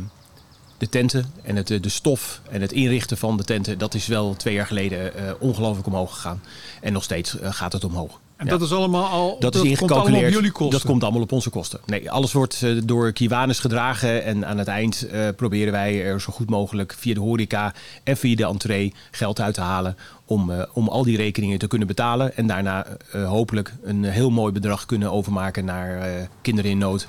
de tenten en het, eh, de stof en het inrichten van de tenten, dat is wel twee jaar geleden eh, ongelooflijk omhoog gegaan. En nog steeds eh, gaat het omhoog. En Ja. dat is allemaal al. Dat, is komt allemaal ingecalculeerd. op jullie kosten. Dat komt allemaal op onze kosten. Nee, alles wordt eh, door Kiwanis gedragen. En aan het eind eh, proberen wij er zo goed mogelijk via de horeca en via de entree geld uit te halen. Om, eh, om al die rekeningen te kunnen betalen. En daarna hopelijk een heel mooi bedrag kunnen overmaken naar kinderen in nood.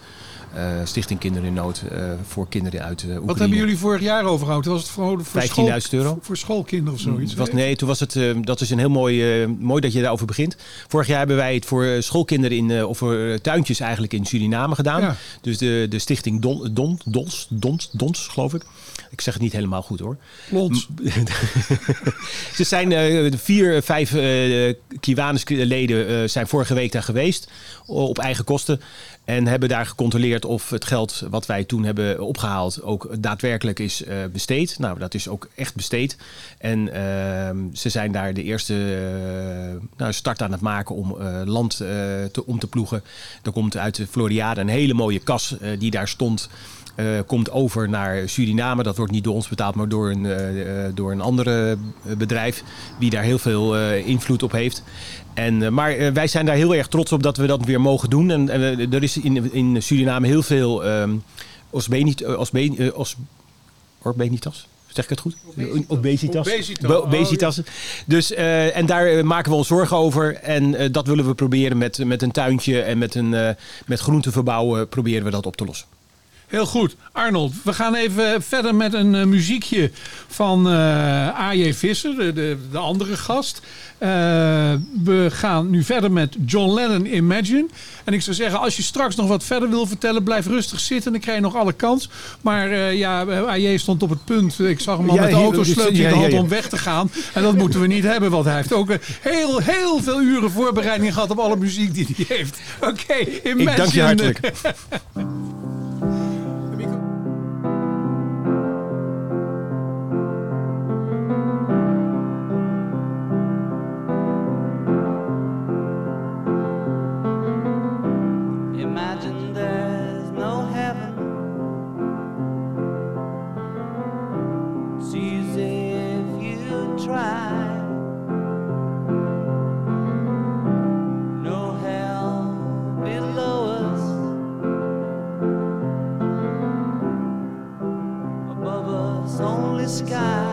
Eh, Stichting Kinderen in Nood eh, voor kinderen uit eh, Oekraïne. Wat hebben jullie vorig jaar overgehouden? Was het voor, voor 15.000 school- euro. Voor schoolkinderen of zoiets? Het was, nee, toen was het, dat is een heel mooi, mooi dat je daarover begint. Vorig jaar hebben wij het voor schoolkinderen in, of voor tuintjes eigenlijk in Suriname gedaan. Ja. Dus de, de stichting Don, Don, Dons, Dons, Dons, geloof ik. Ik zeg het niet helemaal goed hoor. Ze zijn eh, de vier, vijf eh Kiwanis-leden eh, zijn vorige week daar geweest op eigen kosten. En hebben daar gecontroleerd of het geld wat wij toen hebben opgehaald ook daadwerkelijk is besteed. Nou, dat is ook echt besteed. En ehm, ze zijn daar de eerste nou, start aan het maken om land te, om te ploegen. Er komt uit de Floriade een hele mooie kas die daar stond. Eh, komt over naar Suriname. Dat wordt niet door ons betaald, maar door een, eh, eh, door een andere eh, bedrijf. Die daar heel veel eh, invloed op heeft. En, eh, maar wij zijn daar heel erg trots op dat we dat weer mogen doen. En er is in, in Suriname heel veel ehm osbenit, eh, osben, eh, os, Orbenitas. Zeg ik het goed? Obesitas. Obesitas. Obesitas. Dus, eh, en daar maken we ons zorgen over. En dat willen we proberen met, met een tuintje en met, een, eh met groenten verbouwen. Proberen we dat op te lossen. Heel goed. Arnold, we gaan even verder met een eh, muziekje van eh A.J. Visser, de, de, de andere gast. Eh, we gaan nu verder met John Lennon Imagine. En ik zou zeggen, als je straks nog wat verder wil vertellen, blijf rustig zitten. Dan krijg je nog alle kans. Maar ja, A.J. stond op het punt. Ik zag hem al Ja, met de autosleutel in de hand om weg te gaan. En dat moeten we niet hebben, want hij heeft ook heel, heel veel uren voorbereiding gehad op alle muziek die hij heeft. Oké, Imagine. Ik dank je hartelijk. sky.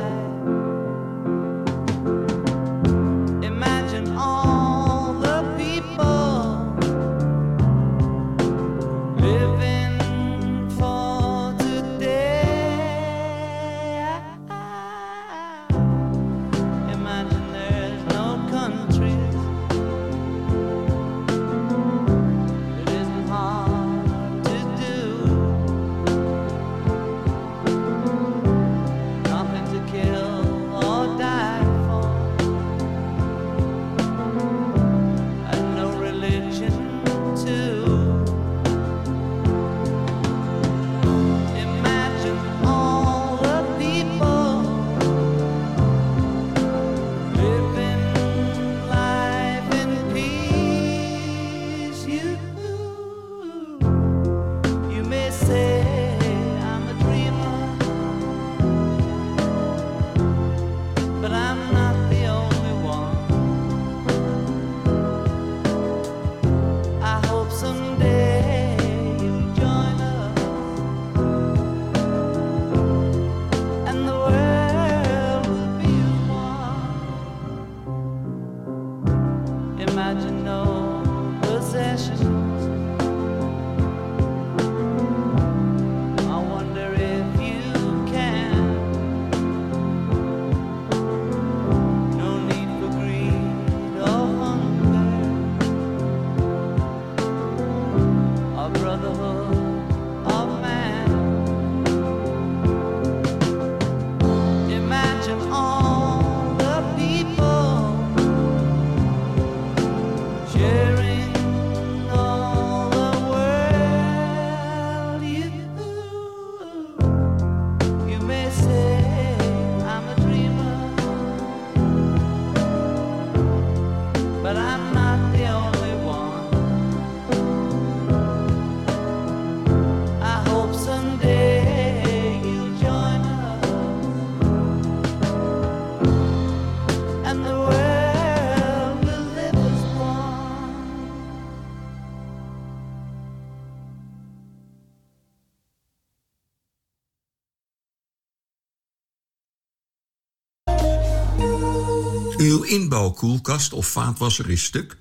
Inbouwkoelkast of vaatwasser is stuk?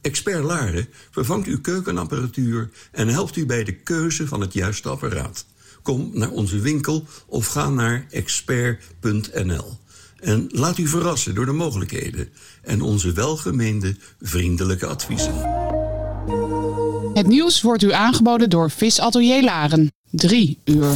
Expert Laren vervangt uw keukenapparatuur en helpt u bij de keuze van het juiste apparaat. Kom naar onze winkel of ga naar expert.nl. En laat u verrassen door de mogelijkheden en onze welgemeende vriendelijke adviezen. Het nieuws wordt u aangeboden door Visatelier Laren. 3 uur.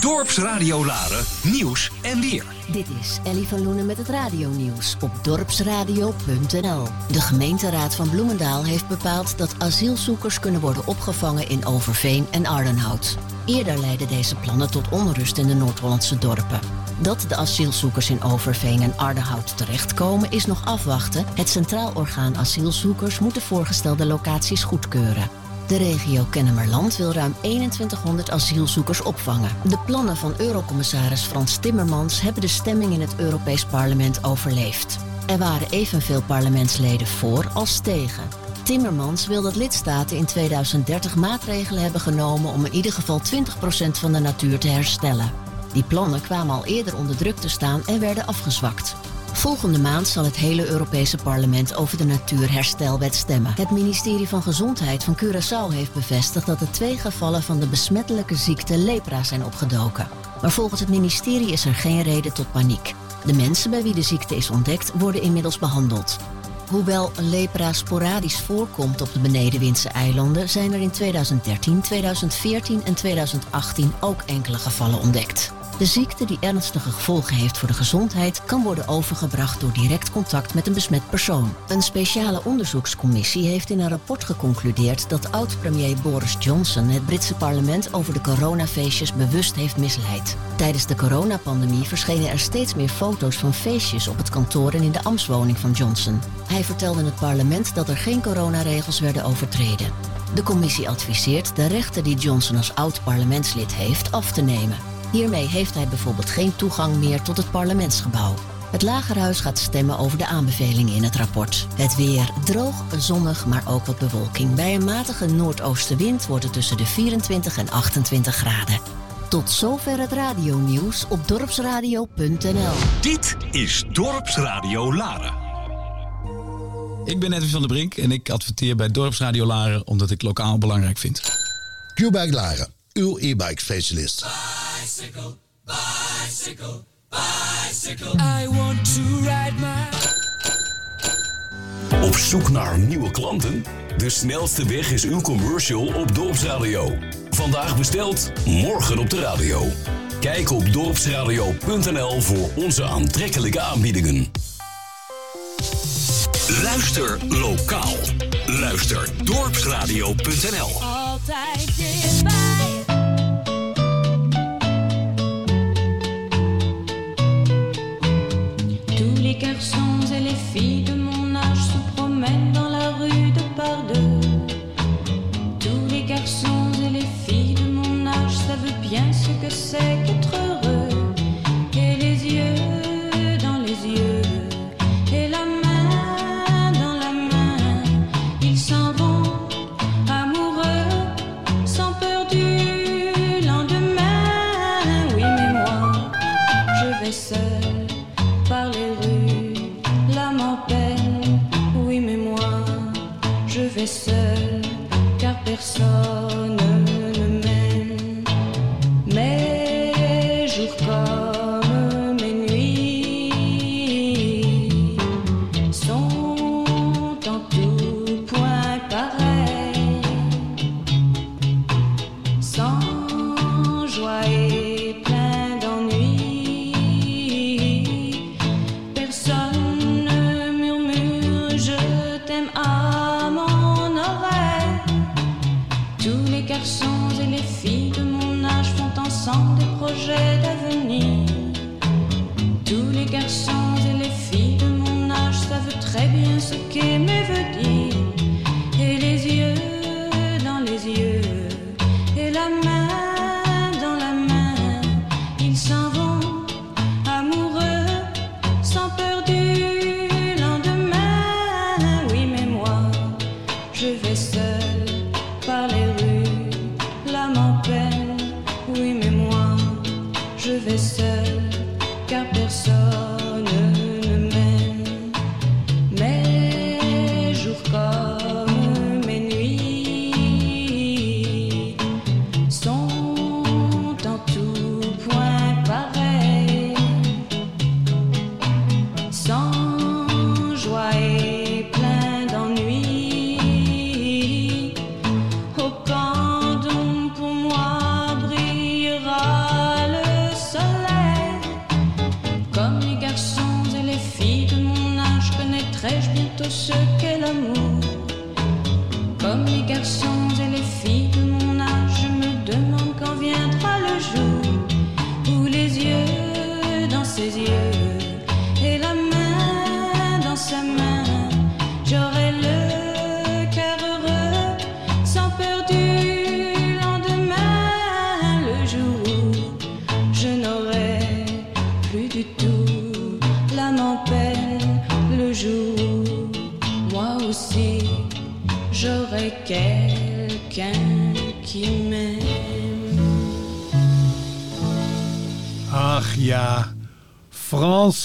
Dorpsradio Laren, nieuws en weer. Dit is Ellie van Loenen met het radionieuws op dorpsradio.nl. De gemeenteraad van Bloemendaal heeft bepaald dat asielzoekers kunnen worden opgevangen in Overveen en Ardenhout. Eerder leidden deze plannen tot onrust in de Noord-Hollandse dorpen. Dat de asielzoekers in Overveen en Ardenhout terechtkomen is nog afwachten. Het Centraal Orgaan Asielzoekers moet de voorgestelde locaties goedkeuren. De regio Kennemerland wil ruim 2100 asielzoekers opvangen. De plannen van Eurocommissaris Frans Timmermans hebben de stemming in het Europees Parlement overleefd. Er waren evenveel parlementsleden voor als tegen. Timmermans wil dat lidstaten in 2030 maatregelen hebben genomen om in ieder geval 20% van de natuur te herstellen. Die plannen kwamen al eerder onder druk te staan en werden afgezwakt. Volgende maand zal het hele Europese parlement over de Natuurherstelwet stemmen. Het ministerie van Gezondheid van Curaçao heeft bevestigd dat er twee gevallen van de besmettelijke ziekte lepra zijn opgedoken. Maar volgens het ministerie is er geen reden tot paniek. De mensen bij wie de ziekte is ontdekt worden inmiddels behandeld. Hoewel lepra sporadisch voorkomt op de Benedenwindse eilanden, zijn er in 2013, 2014 en 2018 ook enkele gevallen ontdekt. De ziekte die ernstige gevolgen heeft voor de gezondheid kan worden overgebracht door direct contact met een besmet persoon. Een speciale onderzoekscommissie heeft in een rapport geconcludeerd dat oud-premier Boris Johnson het Britse parlement over de coronafeestjes bewust heeft misleid. Tijdens de coronapandemie verschenen er steeds meer foto's van feestjes op het kantoor en in de ambtswoning van Johnson. Hij vertelde het parlement dat er geen coronaregels werden overtreden. De commissie adviseert de rechten die Johnson als oud parlementslid heeft af te nemen. Hiermee heeft hij bijvoorbeeld geen toegang meer tot het parlementsgebouw. Het Lagerhuis gaat stemmen over de aanbevelingen in het rapport. Het weer droog, zonnig, maar ook wat bewolking. Bij een matige noordoostenwind wordt het tussen de 24 en 28 graden. Tot zover het radionieuws op dorpsradio.nl. Dit is Dorpsradio Laren. Ik ben Edwin van der Brink en ik adverteer bij Dorpsradio Laren omdat ik lokaal belangrijk vind. Q-Bike Laren, uw e-bike specialist. Bicycle, bicycle, bicycle. I want to ride my. Op zoek naar nieuwe klanten? De snelste weg is uw commercial op Dorpsradio. Vandaag besteld, morgen op de radio. Kijk op dorpsradio.nl voor onze aantrekkelijke aanbiedingen. Luister lokaal. Luister dorpsradio.nl. Altijd dichtbij. Garçons et les filles de mon âge se promènent dans la rue de par deux. Tous les garçons et les filles de mon âge savent bien ce que c'est qu'être heureux. Seul,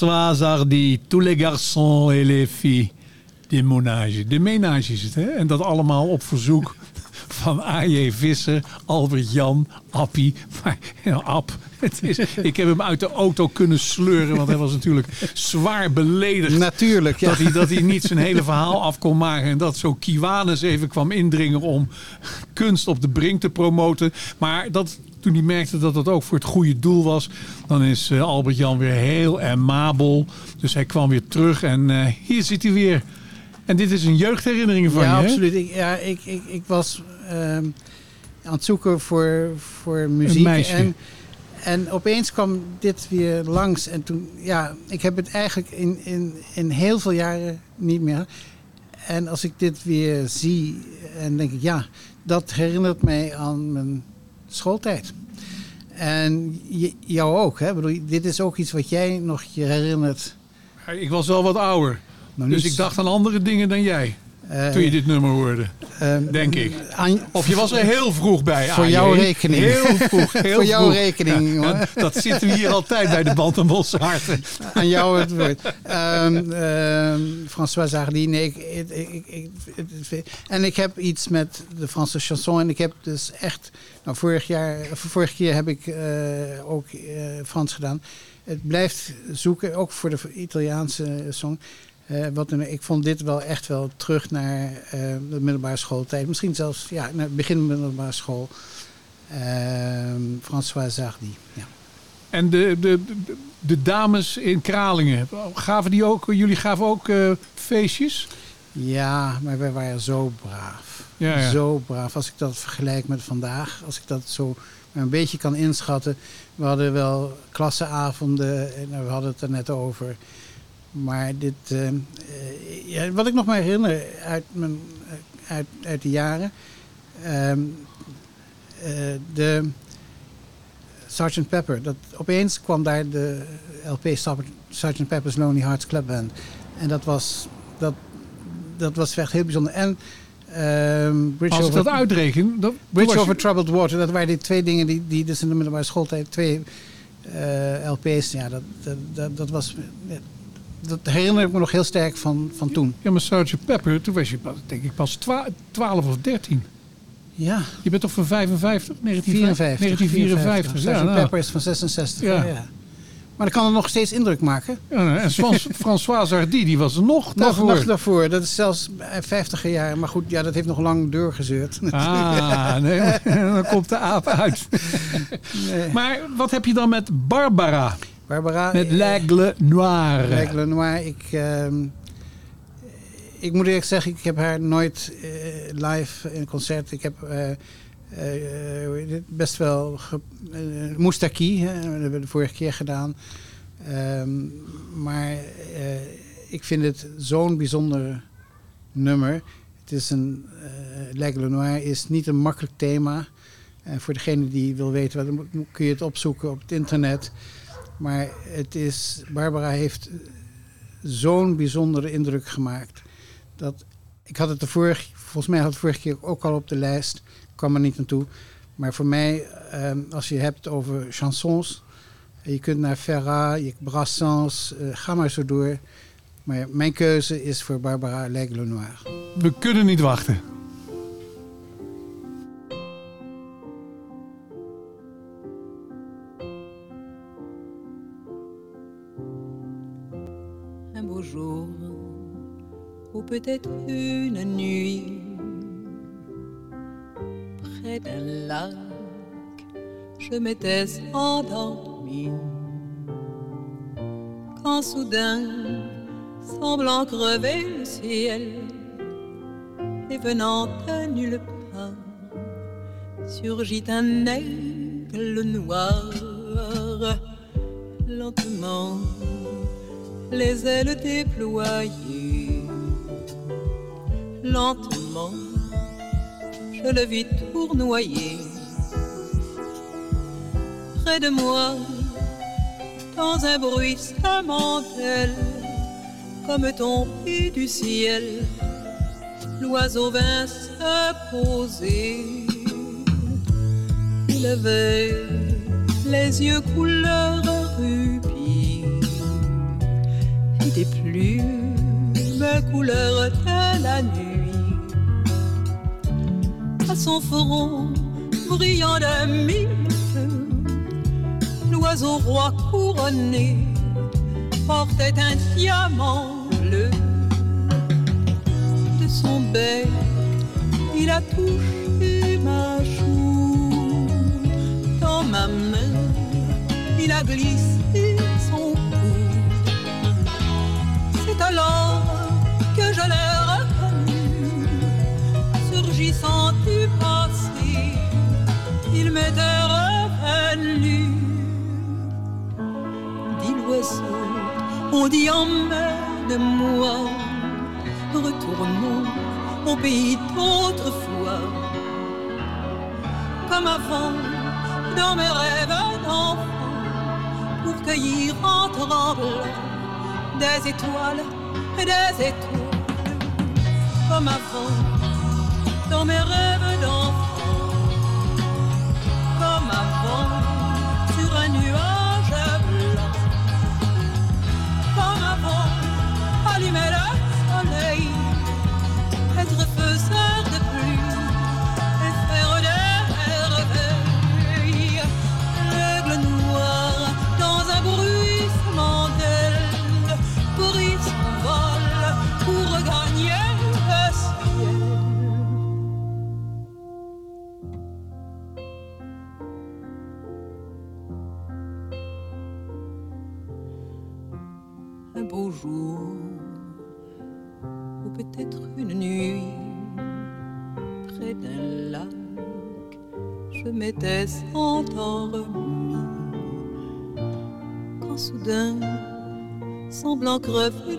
François Hardy, tous les garçons et les filles. De menage. De menage is het, hè? En dat allemaal op verzoek van A.J. Visser, Albert Jan, Appie. Maar ja, Ab, het is, ik heb hem uit de auto kunnen sleuren, want hij was natuurlijk zwaar beledigd. Natuurlijk, ja. Dat hij, dat hij niet zijn hele verhaal af kon maken. En dat zo Kiwanis even kwam indringen om kunst op de brink te promoten. Maar dat, toen hij merkte dat dat ook voor het goede doel was, dan is eh, Albert Jan weer heel amabel. Dus hij kwam weer terug en eh, hier zit hij weer. En dit is een jeugdherinnering van ja, je, absoluut. Ik, ja, ik, ik, ik was ehm, aan het zoeken voor, voor muziek. En, en opeens kwam dit weer langs. En toen, ja, ik heb het eigenlijk in, in, in heel veel jaren niet meer. En als ik dit weer zie, en denk ik, ja, dat herinnert mij aan mijn schooltijd. En jou ook, hè? Bedoel, dit is ook iets wat jij nog je herinnert. Ik was wel wat ouder. Nou, dus ik dacht aan andere dingen dan jij. Eh, toen je dit nummer hoorde. ehm, denk ik. aan- Of je was er heel vroeg bij. Voor AJ. jouw rekening. Heel vroeg. Heel Voor jouw vroeg. rekening, ja, dat zitten we hier altijd bij de Band en Bosse Harten. aan jou het woord. Ehm ehm, François Hardy, nee, ik, ik, ik, ik- ik- en ik heb iets met de Franse chanson. En ik heb dus echt, nou vorig jaar, vorige keer heb ik eh, ook eh, Frans gedaan. Het blijft zoeken, ook voor de Italiaanse song. Eh, wat ik vond dit wel echt wel terug naar de middelbare schooltijd. Misschien zelfs ja, naar het begin van de middelbare school. Ehm François Hardy, ja. En de, de, de, de dames in Kralingen, gaven die ook, jullie gaven ook feestjes? Ja, maar wij waren zo braaf. Ja, ja. Zo braaf. Als ik dat vergelijk met vandaag, als ik dat zo een beetje kan inschatten. We hadden wel klasseavonden en we hadden het er net over. Maar dit, eh, eh, ja, wat ik nog maar herinner uit, mijn, uit, uit de jaren. ehm, eh, de Sgt. Pepper. Dat, opeens kwam daar de LP Sgt. Pepper's Lonely Hearts Club Band. En dat was, dat, dat was echt heel bijzonder. En ehm Bridge Als ik over, dat uitreken... Dan, Bridge over Troubled Water. Dat waren die twee dingen die, die dus in de middelbare schooltijd... twee eh, LP's, ja, dat, dat, dat, dat was... Dat herinner ik me nog heel sterk van, van toen. Ja, maar Sgt. Pepper, toen was je pas- denk ik pas twa- 12 of 13. Ja. Je bent toch van 55? 54. 1954. Sgt. Ja, nou. Pepper is van 66. Ja. Ja. Maar dan kan het nog steeds indruk maken. Ja, en Frans, François Hardy, die was er nog Nog, daarvoor. nog daarvoor. Dat is zelfs 50 jaar. Maar goed, ja, dat heeft nog lang doorgezeurd. Ah, nee, dan komt de aap uit. Maar wat heb je dan met Barbara? Barbara. Met L'Aigle Noir. L'Aigle Noir. Ik, ehm, ik moet eerlijk zeggen, ik heb haar nooit eh, live in concert. Ik heb eh, het, best wel... Eh, Moustaki, hè, dat hebben we de vorige keer gedaan. Ehm, maar ik vind het zo'n bijzonder nummer. Het is een... eh L'Aigle Noir is niet een makkelijk thema. Eh, voor degene die wil weten, kun je het opzoeken op het internet. Maar het is, Barbara heeft zo'n bijzondere indruk gemaakt. Dat, ik had het de vorige, volgens mij had vorige keer ook al op de lijst. Ik kwam er niet naartoe. Maar voor mij, ehm, als je het hebt over chansons. Je kunt naar Ferrat, je Brassens, eh, ga maar zo door. Maar mijn keuze is voor Barbara L'Aigle Noir. We kunnen niet wachten. un beau jour, ou peut-être une nuit, près d'un lac, je m'étais endormi. Quand soudain, semblant crever le ciel, et venant de nulle part, surgit un aigle noir. Lentement, les ailes déployées, lentement, je le vis tournoyer. Près de moi, dans un bruissement d'aile, comme tombé du ciel, l'oiseau vint se poser. Il avait les yeux couleur rubis et des plumes couleur de la nuit. À son front brillant de mille l'oiseau roi couronné portait un diamant bleu. De son bec, il a touché ma joue. Dans ma main, il a glissé son cou. C'est alors que je l'ai surgissant du passé. Il m'était revenu. Dit l'oiseau, on dit emmène-moi, retournons au pays d'autrefois. Comme avant, dans mes rêves d'enfant, pour cueillir en tremblant des étoiles et des étoiles. Comme avant, dans mes rêves d'enfant, comme avant, sur un nuage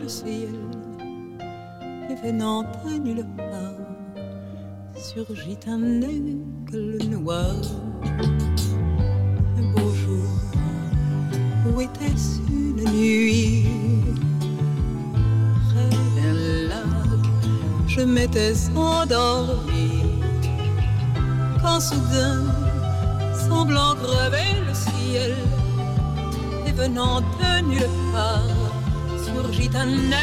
le ciel et venant de nulle part surgit un aigle noir. Un beau jour où était-ce une nuit? Près d'un lac, je m'étais endormi Quand soudain, semblant crever le ciel Et venant no.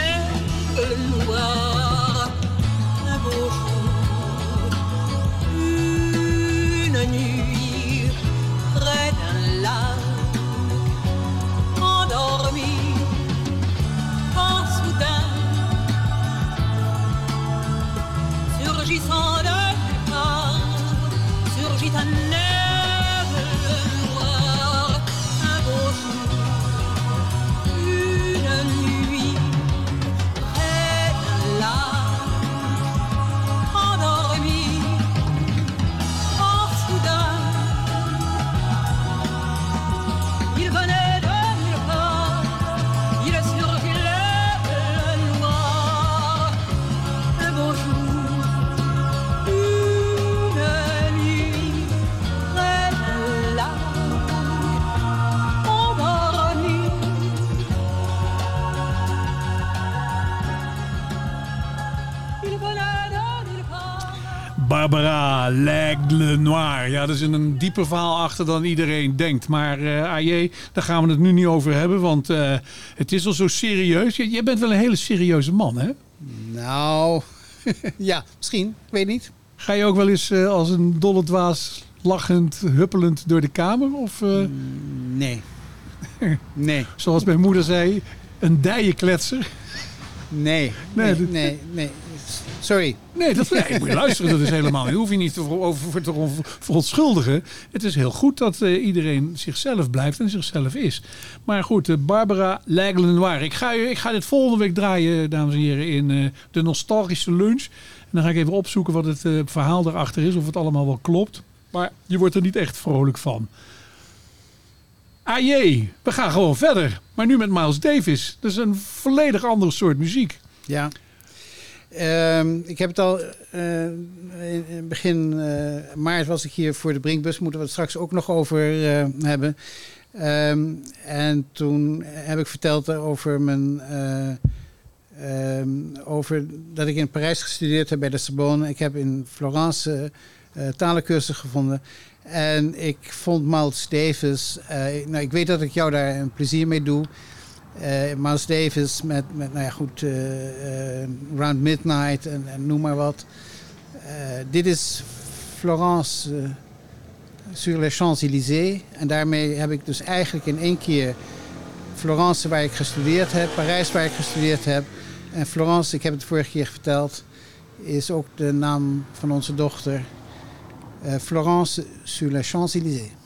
L'Aigle Noir. Ja, er zit een dieper verhaal achter dan iedereen denkt. Maar eh AJ, daar gaan we het nu niet over hebben. Want eh, het is al zo serieus. J- Jij bent wel een hele serieuze man, hè? Nou, ja, misschien. Ik weet niet. Ga je ook wel eens eh, als een dolle dwaas lachend, huppelend door de kamer? Of, eh, Nee. Nee. zoals mijn moeder zei, een dijenkletser? Nee. Nee, nee, nee. Sorry. Nee, dat nee, moet je luisteren. Dat is helemaal niet. hoef je niet te ver- over te on- verontschuldigen. Het is heel goed dat eh, iedereen zichzelf blijft en zichzelf is. Maar goed, eh, Barbara L'Aigle Noir. Ik ga, ik ga dit volgende week draaien, dames en heren, in eh, de nostalgische lunch. dan ga ik even opzoeken wat het verhaal daarachter is, of het allemaal wel klopt. Maar je wordt er niet echt vrolijk van. Ah jee, we gaan gewoon verder. Maar nu met Miles Davis. Dat is een volledig ander soort muziek. Ja. Ehm, ik heb het al eh, in in begin eh, maart was ik hier voor de Brinkbus. Moeten we het straks ook nog over eh, hebben. Ehm, en toen heb ik verteld over mijn. eh, ehm, over dat ik in Parijs gestudeerd heb bij de Sorbonne. Ik heb in Florence talencursus gevonden. En ik vond Miles eh, nou, ik weet dat ik jou daar een plezier mee doe. Eh Miles Davis met, met nou ja, goed, eh, eh, Round Midnight en, noem maar wat. Dit is Florence sur les Champs-Élysées. En daarmee heb ik dus eigenlijk in één keer Florence waar ik gestudeerd heb, Parijs waar ik gestudeerd heb. En Florence, ik heb het vorige keer verteld, is ook de naam van onze dochter. Florence sur les Champs-Élysées.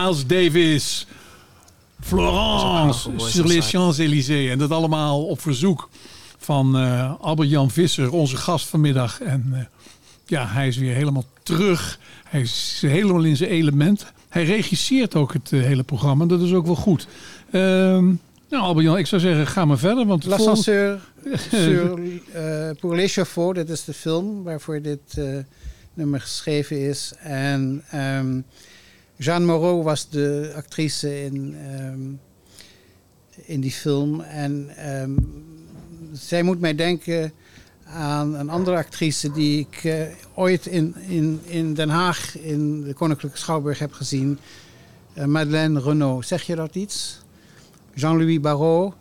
Miles Davis. Florence sur les Champs-Élysées. En dat allemaal op verzoek van eh, Albert-Jan Visser, onze gast vanmiddag. En eh, ja, hij is weer helemaal terug. Hij is helemaal in zijn element. Hij regisseert ook het eh, hele programma. Dat is ook wel goed. Ehm nou, Albert-Jan, ik zou zeggen, ga maar verder. Want L'ascenseur sur, pour l'échafaud, dat is de film waarvoor dit eh, nummer geschreven is. En ehm, Jeanne Moreau was de actrice in, ehm, in die film. En ehm, zij moet mij denken aan een andere actrice die ik eh, ooit in, in, in Den Haag in de Koninklijke Schouwburg heb gezien. Eh, Madeleine Renaud. Zeg je dat iets? Jean-Louis Barrault,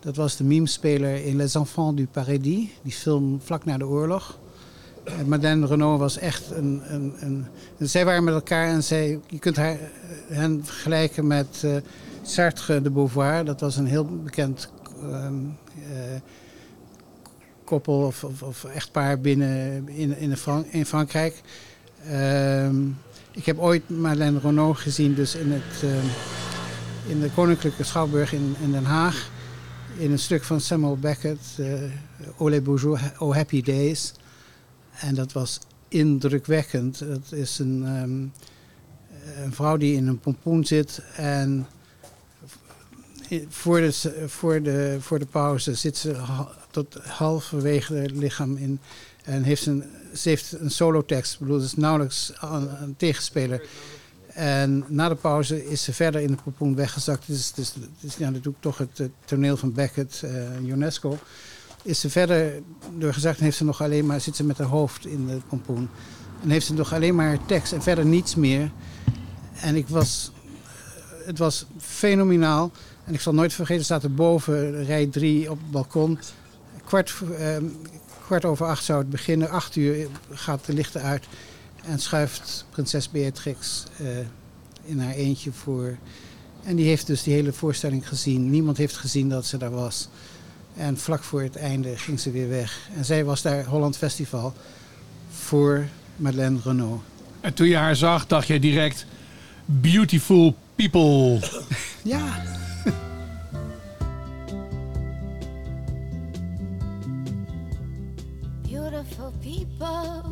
dat was de memespeler in Les Enfants du Paradis, die film vlak na de oorlog. En Madeleine Renaud was echt een, een, een... Zij waren met elkaar en zij, je kunt haar, hen vergelijken met eh, Sartre de Beauvoir, dat was een heel bekend ehm, eh, koppel of, of, of echtpaar binnen in, in, in Frankrijk. Ehm, ik heb ooit Madeleine Renaud gezien, dus in, het, in de Koninklijke Schouwburg in, in Den Haag. In een stuk van Samuel Beckett, eh O les Bourgeois, O Happy Days. En dat was indrukwekkend. Het is een, ehm, een vrouw die in een pompoen zit en voor de, voor de, voor de pauze zit ze tot halverwege het lichaam in en heeft een, ze heeft een solotekst. Ik bedoel, is nauwelijks een, tegenspeler. En na de pauze is ze verder in de pompoen weggezakt. Is, het is ja, toch het, toneel van Beckett, eh, UNESCO. Is ze verder doorgezakt en heeft ze nog alleen maar, zit ze met haar hoofd in de pompoen. En heeft ze nog alleen maar tekst en verder niets meer. En ik was, het was fenomenaal. En ik zal nooit vergeten, staat er boven, rij 3 op het balkon. Kwart, ehm, kwart over acht zou het beginnen. Acht uur gaat de lichten uit. En schuift prinses Beatrix eh, in haar eentje voor. En die heeft dus die hele voorstelling gezien. Niemand heeft gezien dat ze daar was. En vlak voor het einde ging ze weer weg. En zij was daar Holland Festival voor Madeleine Renaud. En toen je haar zag, dacht je direct... Beautiful people. Ja. Beautiful people,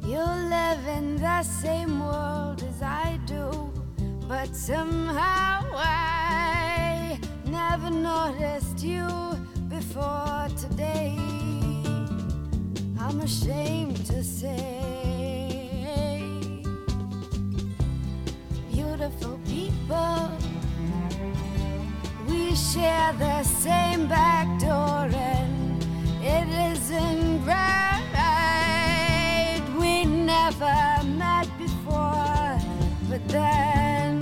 you live in the same world as I do, but somehow I never noticed you before today. I'm ashamed to say, beautiful people. We share the same back door and it isn't right. We never met before, but then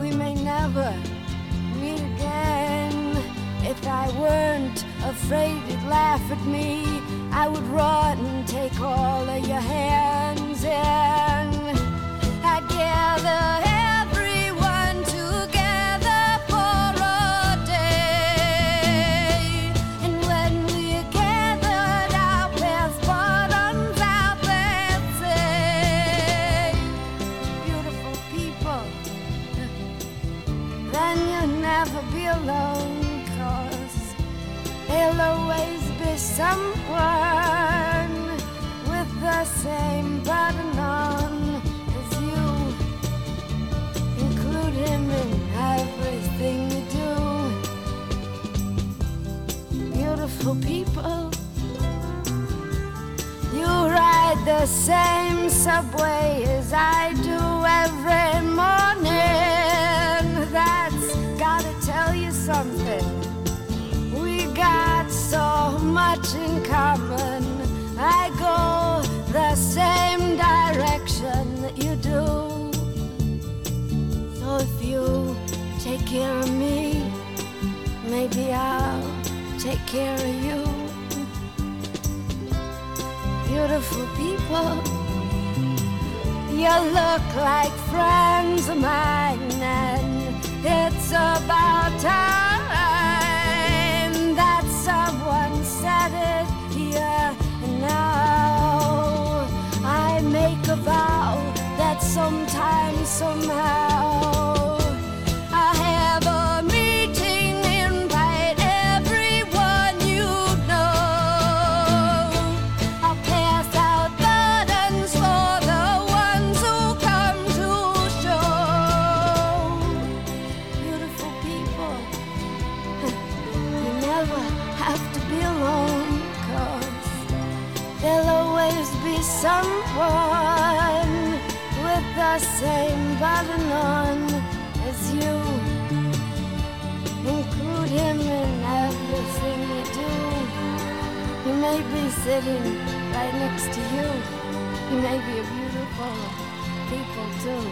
we may never again. If I weren't afraid you'd laugh at me, I would run and take all of your hands and I'd gather alone, cause there'll always be someone with the same button on as you. Include him in everything you do. Beautiful people, you ride the same subway care of you. Beautiful people, you look like friends of mine, and it's about time that someone said it here and now. I make a vow that sometime, somehow, as you. Include him in everything you do. He may be sitting right next to you. He may be a beautiful people too.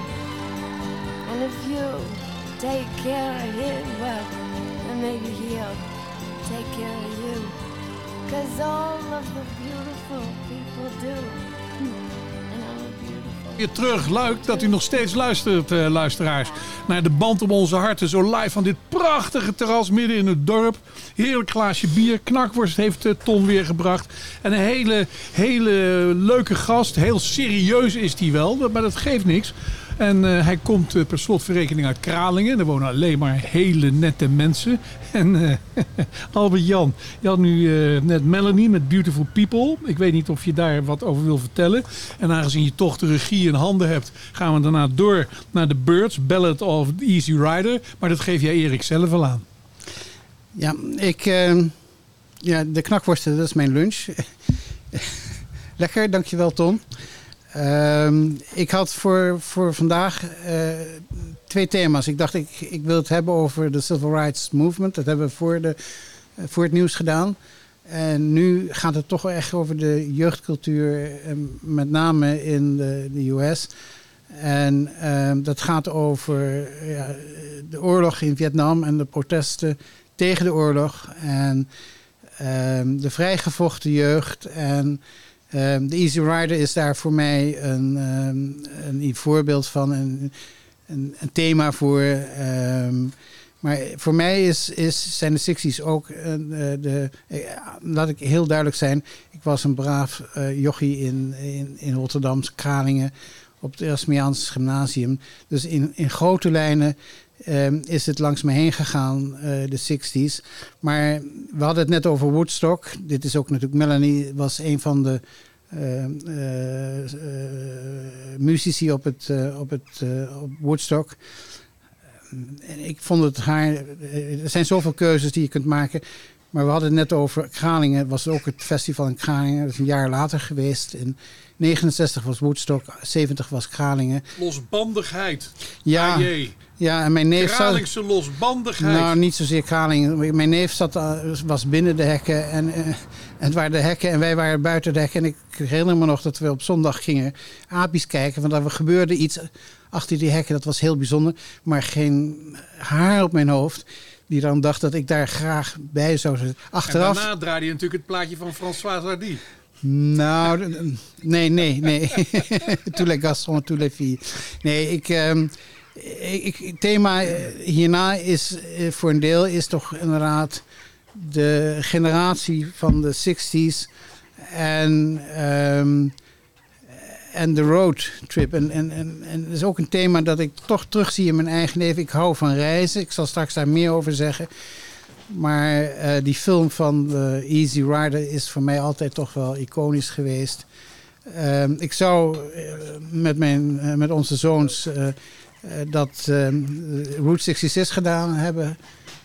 And if you take care of him, well, then maybe he'll take care of you. Cause all of the beautiful people do. Weer terug, leuk dat u nog steeds luistert, eh, luisteraars. Naar de band om onze harten. Zo live van dit prachtige terras midden in het dorp. Heerlijk glaasje bier. Knakworst heeft eh, Ton weer gebracht. En een hele, hele leuke gast. Heel serieus is hij wel, maar dat geeft niks. En eh, hij komt eh, per slotverrekening uit Kralingen. Er wonen alleen maar hele nette mensen. En eh, Albert Jan, je had nu net Melanie met Beautiful People. Ik weet niet of je daar wat over wil vertellen. En aangezien je toch de regie in handen hebt, gaan we daarna door naar The Birds, Ballad of the Easy Rider. Maar dat geef jij Erik zelf wel aan. Ja, ik, eh, ja, de knakworsten, dat is mijn lunch. Lekker, dankjewel Tom. Ehm, ik had voor, voor vandaag eh, twee thema's. Ik dacht, ik, ik wil het hebben over de Civil Rights Movement. Dat hebben we voor, de, voor het nieuws gedaan. En nu gaat het toch echt over de jeugdcultuur, eh, met name in de, de US. En ehm, dat gaat over ja, de oorlog in Vietnam en de protesten tegen de oorlog. En ehm, de vrijgevochten jeugd. En de Easy Rider is daar voor mij een, ehm, een voorbeeld van, een, een, een thema voor. ehm, maar voor mij is, is, zijn de 60s ook een, eh, de. eh, laat ik heel duidelijk zijn. Ik was een braaf eh, jochie in, in, in Rotterdamse Kralingen op het Erasmiaans Gymnasium. Dus in, in grote lijnen ehm, is het langs me heen gegaan, eh, de 60s. Maar we hadden het net over Woodstock. Dit is ook natuurlijk, Melanie was een van de ehm, eh, muzici op, het, op, het, op Woodstock. En ik vond het haar. Er zijn zoveel keuzes die je kunt maken. Maar we hadden het net over Kralingen. Het was ook het festival in Kralingen. Dat is een jaar later geweest. In 69 was Woodstock, 70 was Kralingen. Losbandigheid. Ja, AJ. ja en mijn neef zat... Kralingse losbandigheid. Nou, niet zozeer Kralingen. Mijn neef zat, eh, was binnen de hekken. En, eh, en het waren de hekken en wij waren buiten de hekken. En ik herinner me nog dat we op zondag gingen apies kijken. Want er gebeurde iets achter die hekken. Dat was heel bijzonder. Maar geen haar op mijn hoofd. Die dan dacht dat ik daar graag bij zou zitten. Achteraf... En daarna draaide je natuurlijk het plaatje van François Hardy. Nou, nee, nee, nee. tous les garçons, tous les filles. Nee, ik, ehm, ik, het thema eh, hierna is eh, voor een deel is toch inderdaad de generatie van de 60s en, ehm, en de roadtrip. En, en, en, en dat is ook een thema dat ik toch terugzie in mijn eigen leven. Ik hou van reizen. Ik zal straks daar meer over zeggen. Maar eh, die film van de Easy Rider is voor mij altijd toch wel iconisch geweest. Ehm, ik zou eh, met, mijn, eh, met onze zoons eh, eh, dat ehm, Route 66 gedaan hebben.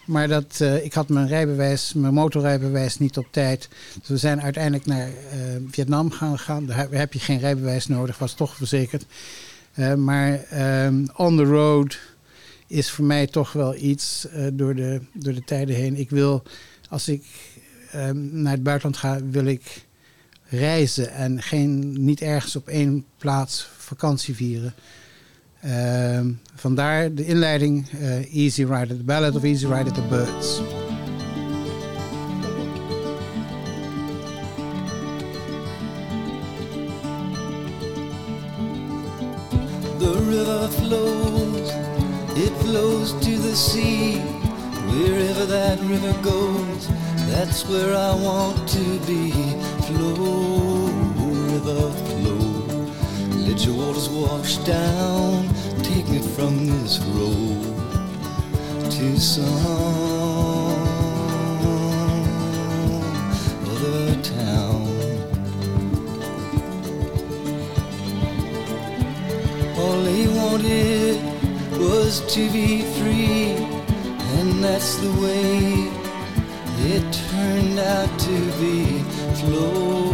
Maar dat, eh, ik had mijn rijbewijs, mijn motorrijbewijs niet op tijd. Dus we zijn uiteindelijk naar eh, Vietnam gaan gaan. Daar heb- je geen rijbewijs nodig, was toch verzekerd. Eh, maar ehm, on the road is voor mij toch wel iets eh, door, de, door de tijden heen. Ik wil, als ik ehm, naar het buitenland ga, wil ik reizen en geen, niet ergens op één plaats vakantie vieren. Ehm, vandaar de inleiding eh, Easy Rider, The Ballad of Easy Rider, The Birds. The river flows to the sea. Wherever that river goes, that's where I want to be. Flow, river, flow. Let your waters wash down, take me from this road to some other town. All he wanted was to be free, and that's the way it turned out to be. Flow,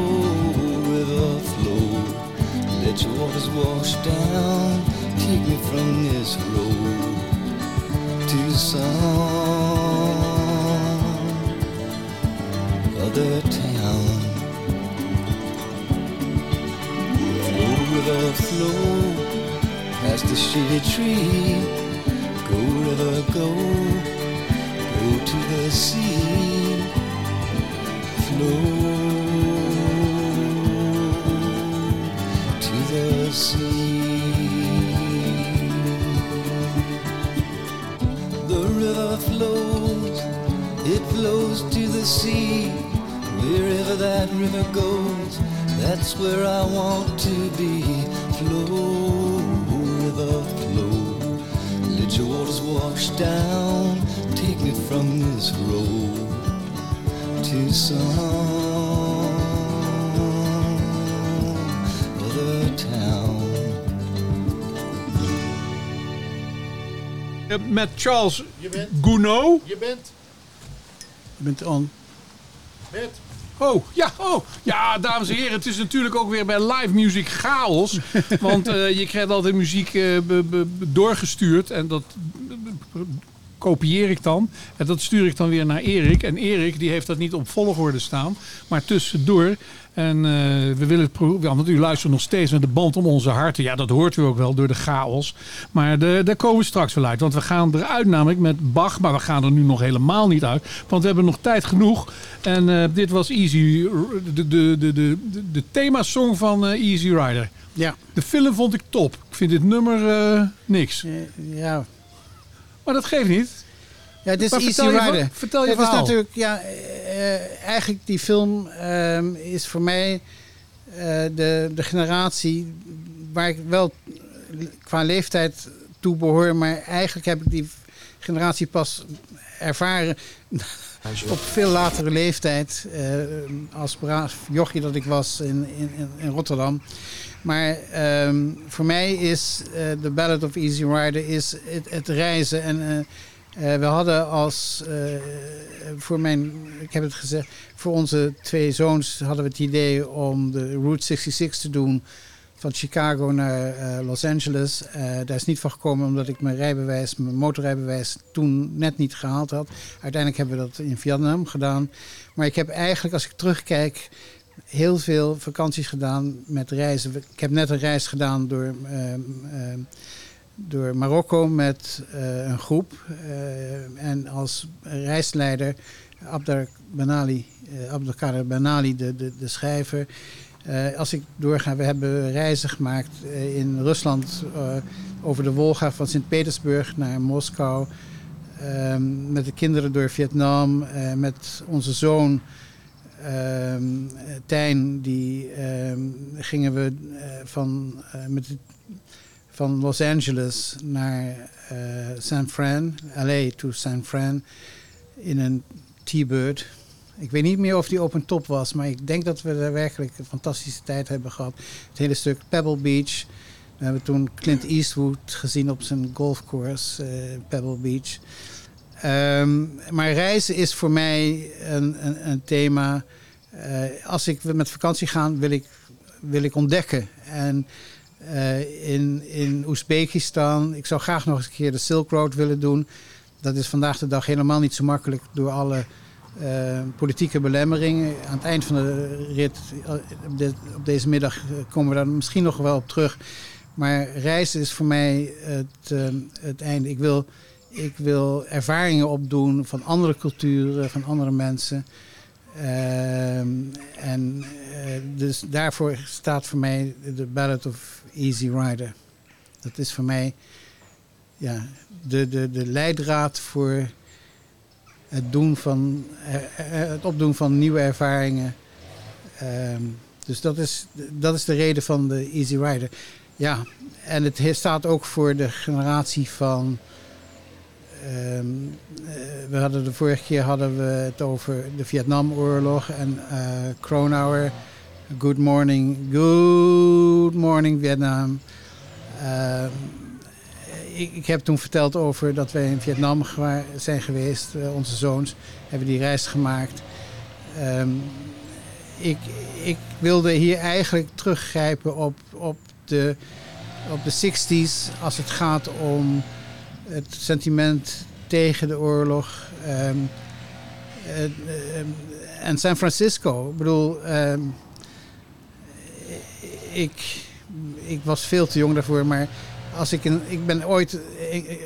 river, flow. Let your waters wash down, take me from this road to some other town. Flow, river, flow past the shady tree go? Go to the sea, flow to the sea. The river flows, it flows to the sea. Wherever that river goes, that's where I want to be. Flow. Wash down. Take me from this road to some other town. Eh, Met Charles Je bent- Gounod. Je bent... Je bent on. Bert. Oh, ja, oh, ja, dames en heren, het is natuurlijk ook weer bij live music chaos. Want eh, je krijgt altijd muziek eh, be- be- be- doorgestuurd en dat kopieer ik dan. En dat stuur ik dan weer naar Erik. En Erik die heeft dat niet op volgorde staan, maar tussendoor. En eh, we willen het want u luistert nog steeds met de band om onze harten. Ja, dat hoort u ook wel door de chaos. Maar de, daar komen we straks wel uit. Want we gaan eruit namelijk met Bach. Maar we gaan er nu nog helemaal niet uit. Want we hebben nog tijd genoeg. En eh, dit was Easy, de, de, de, de, de, de themasong van eh, Easy Rider. Ja. De film vond ik top. Ik vind dit nummer niks. Ja. Maar dat geeft niet. Ja, het is Maar Easy vertel Rider. ver- vertel je het is natuurlijk, ja, eh, eigenlijk die film ehm, is voor mij eh, de, de generatie waar ik wel qua leeftijd toe behoor, maar eigenlijk heb ik die generatie pas ervaren op veel latere leeftijd eh, als braaf jochie dat ik was in, in, in- Rotterdam. Maar ehm, voor mij is eh The Ballad of Easy Rider is het, het reizen. En eh, we hadden als, eh, voor mijn, ik heb het gezegd, voor onze twee zoons hadden we het idee om de Route 66 te doen van Chicago naar eh, Los Angeles. Daar is niet van gekomen omdat ik mijn rijbewijs, mijn motorrijbewijs toen net niet gehaald had. Uiteindelijk hebben we dat in Vietnam gedaan. Maar ik heb eigenlijk, als ik terugkijk, heel veel vakanties gedaan met reizen. Ik heb net een reis gedaan door, door Marokko met eh, een groep. Eh, en als reisleider Abdel Benali, eh, Abdelkader Benali, de, de, de schrijver. Als ik doorga, we hebben reizen gemaakt in Rusland over de Wolga van Sint-Petersburg naar Moskou. Ehm, met de kinderen door Vietnam, met onze zoon eh, Tijn, die ehm, gingen we van, met de- van Los Angeles naar eh, San Fran, LA to San Fran, in een T-Bird. Ik weet niet meer of die open top was, maar ik denk dat we daar werkelijk een fantastische tijd hebben gehad. Het hele stuk Pebble Beach. We hebben toen Clint Eastwood gezien op zijn golfcourse, eh, Pebble Beach. Ehm, maar reizen is voor mij een, een, een thema. Eh, als ik met vakantie ga, wil ik, wil ik ontdekken. En eh, in, in Oezbekistan, ik zou graag nog eens een keer de Silk Road willen doen. Dat is vandaag de dag helemaal niet zo makkelijk door alle eh, politieke belemmeringen. Aan het eind van de rit, eh, op, deze middag, komen we daar misschien nog wel op terug. Maar reizen is voor mij het, het einde. Ik wil, ik wil ervaringen opdoen van andere culturen, van andere mensen. Ehm, en eh, dus daarvoor staat voor mij de Ballad of Easy Rider. Dat is voor mij ja, de, de, de leidraad voor het, doen van, eh, eh, het opdoen van nieuwe ervaringen. Ehm, dus dat is, dat is de reden van de Easy Rider. Ja, en het he- staat ook voor de generatie van. Ehm, eh, we hadden de vorige keer hadden we het over de Vietnamoorlog en Kronauer. Good morning, good morning Vietnam. Ehm, ik, ik heb toen verteld over dat wij in Vietnam zijn geweest. Eh, onze zoons hebben die reis gemaakt. Ehm, ik, ik wilde hier eigenlijk teruggrijpen op, op, de, op de 60s als het gaat om het sentiment tegen de oorlog. Ehm, eh, ehm, en San Francisco, ik bedoel, ehm, ik, ik was veel te jong daarvoor, maar als ik, ik ben ooit,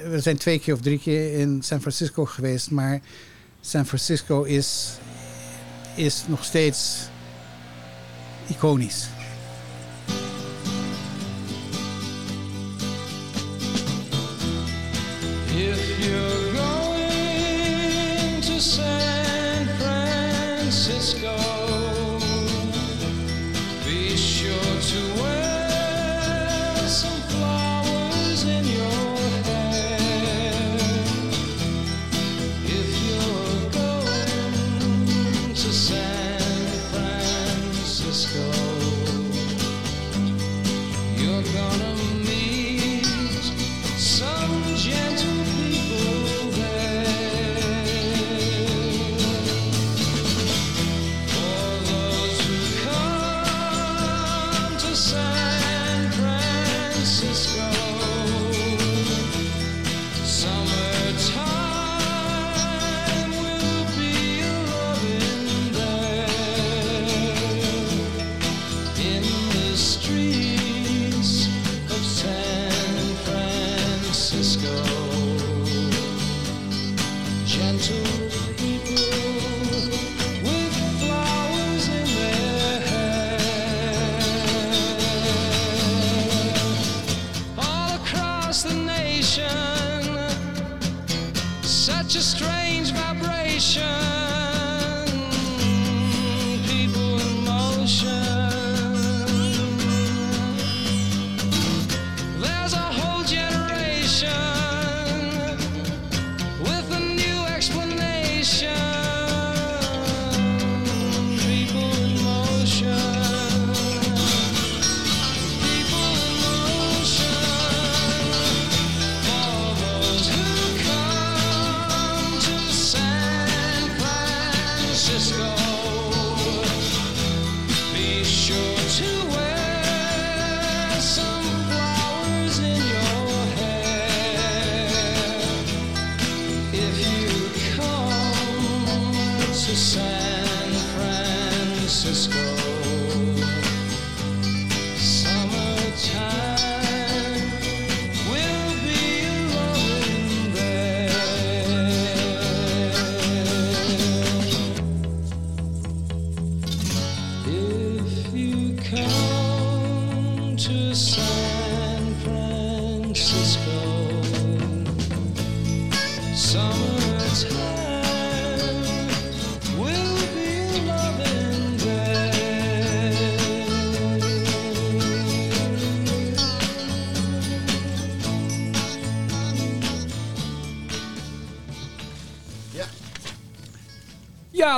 we zijn twee keer of drie keer in San Francisco geweest, maar San Francisco is, is nog steeds iconisch.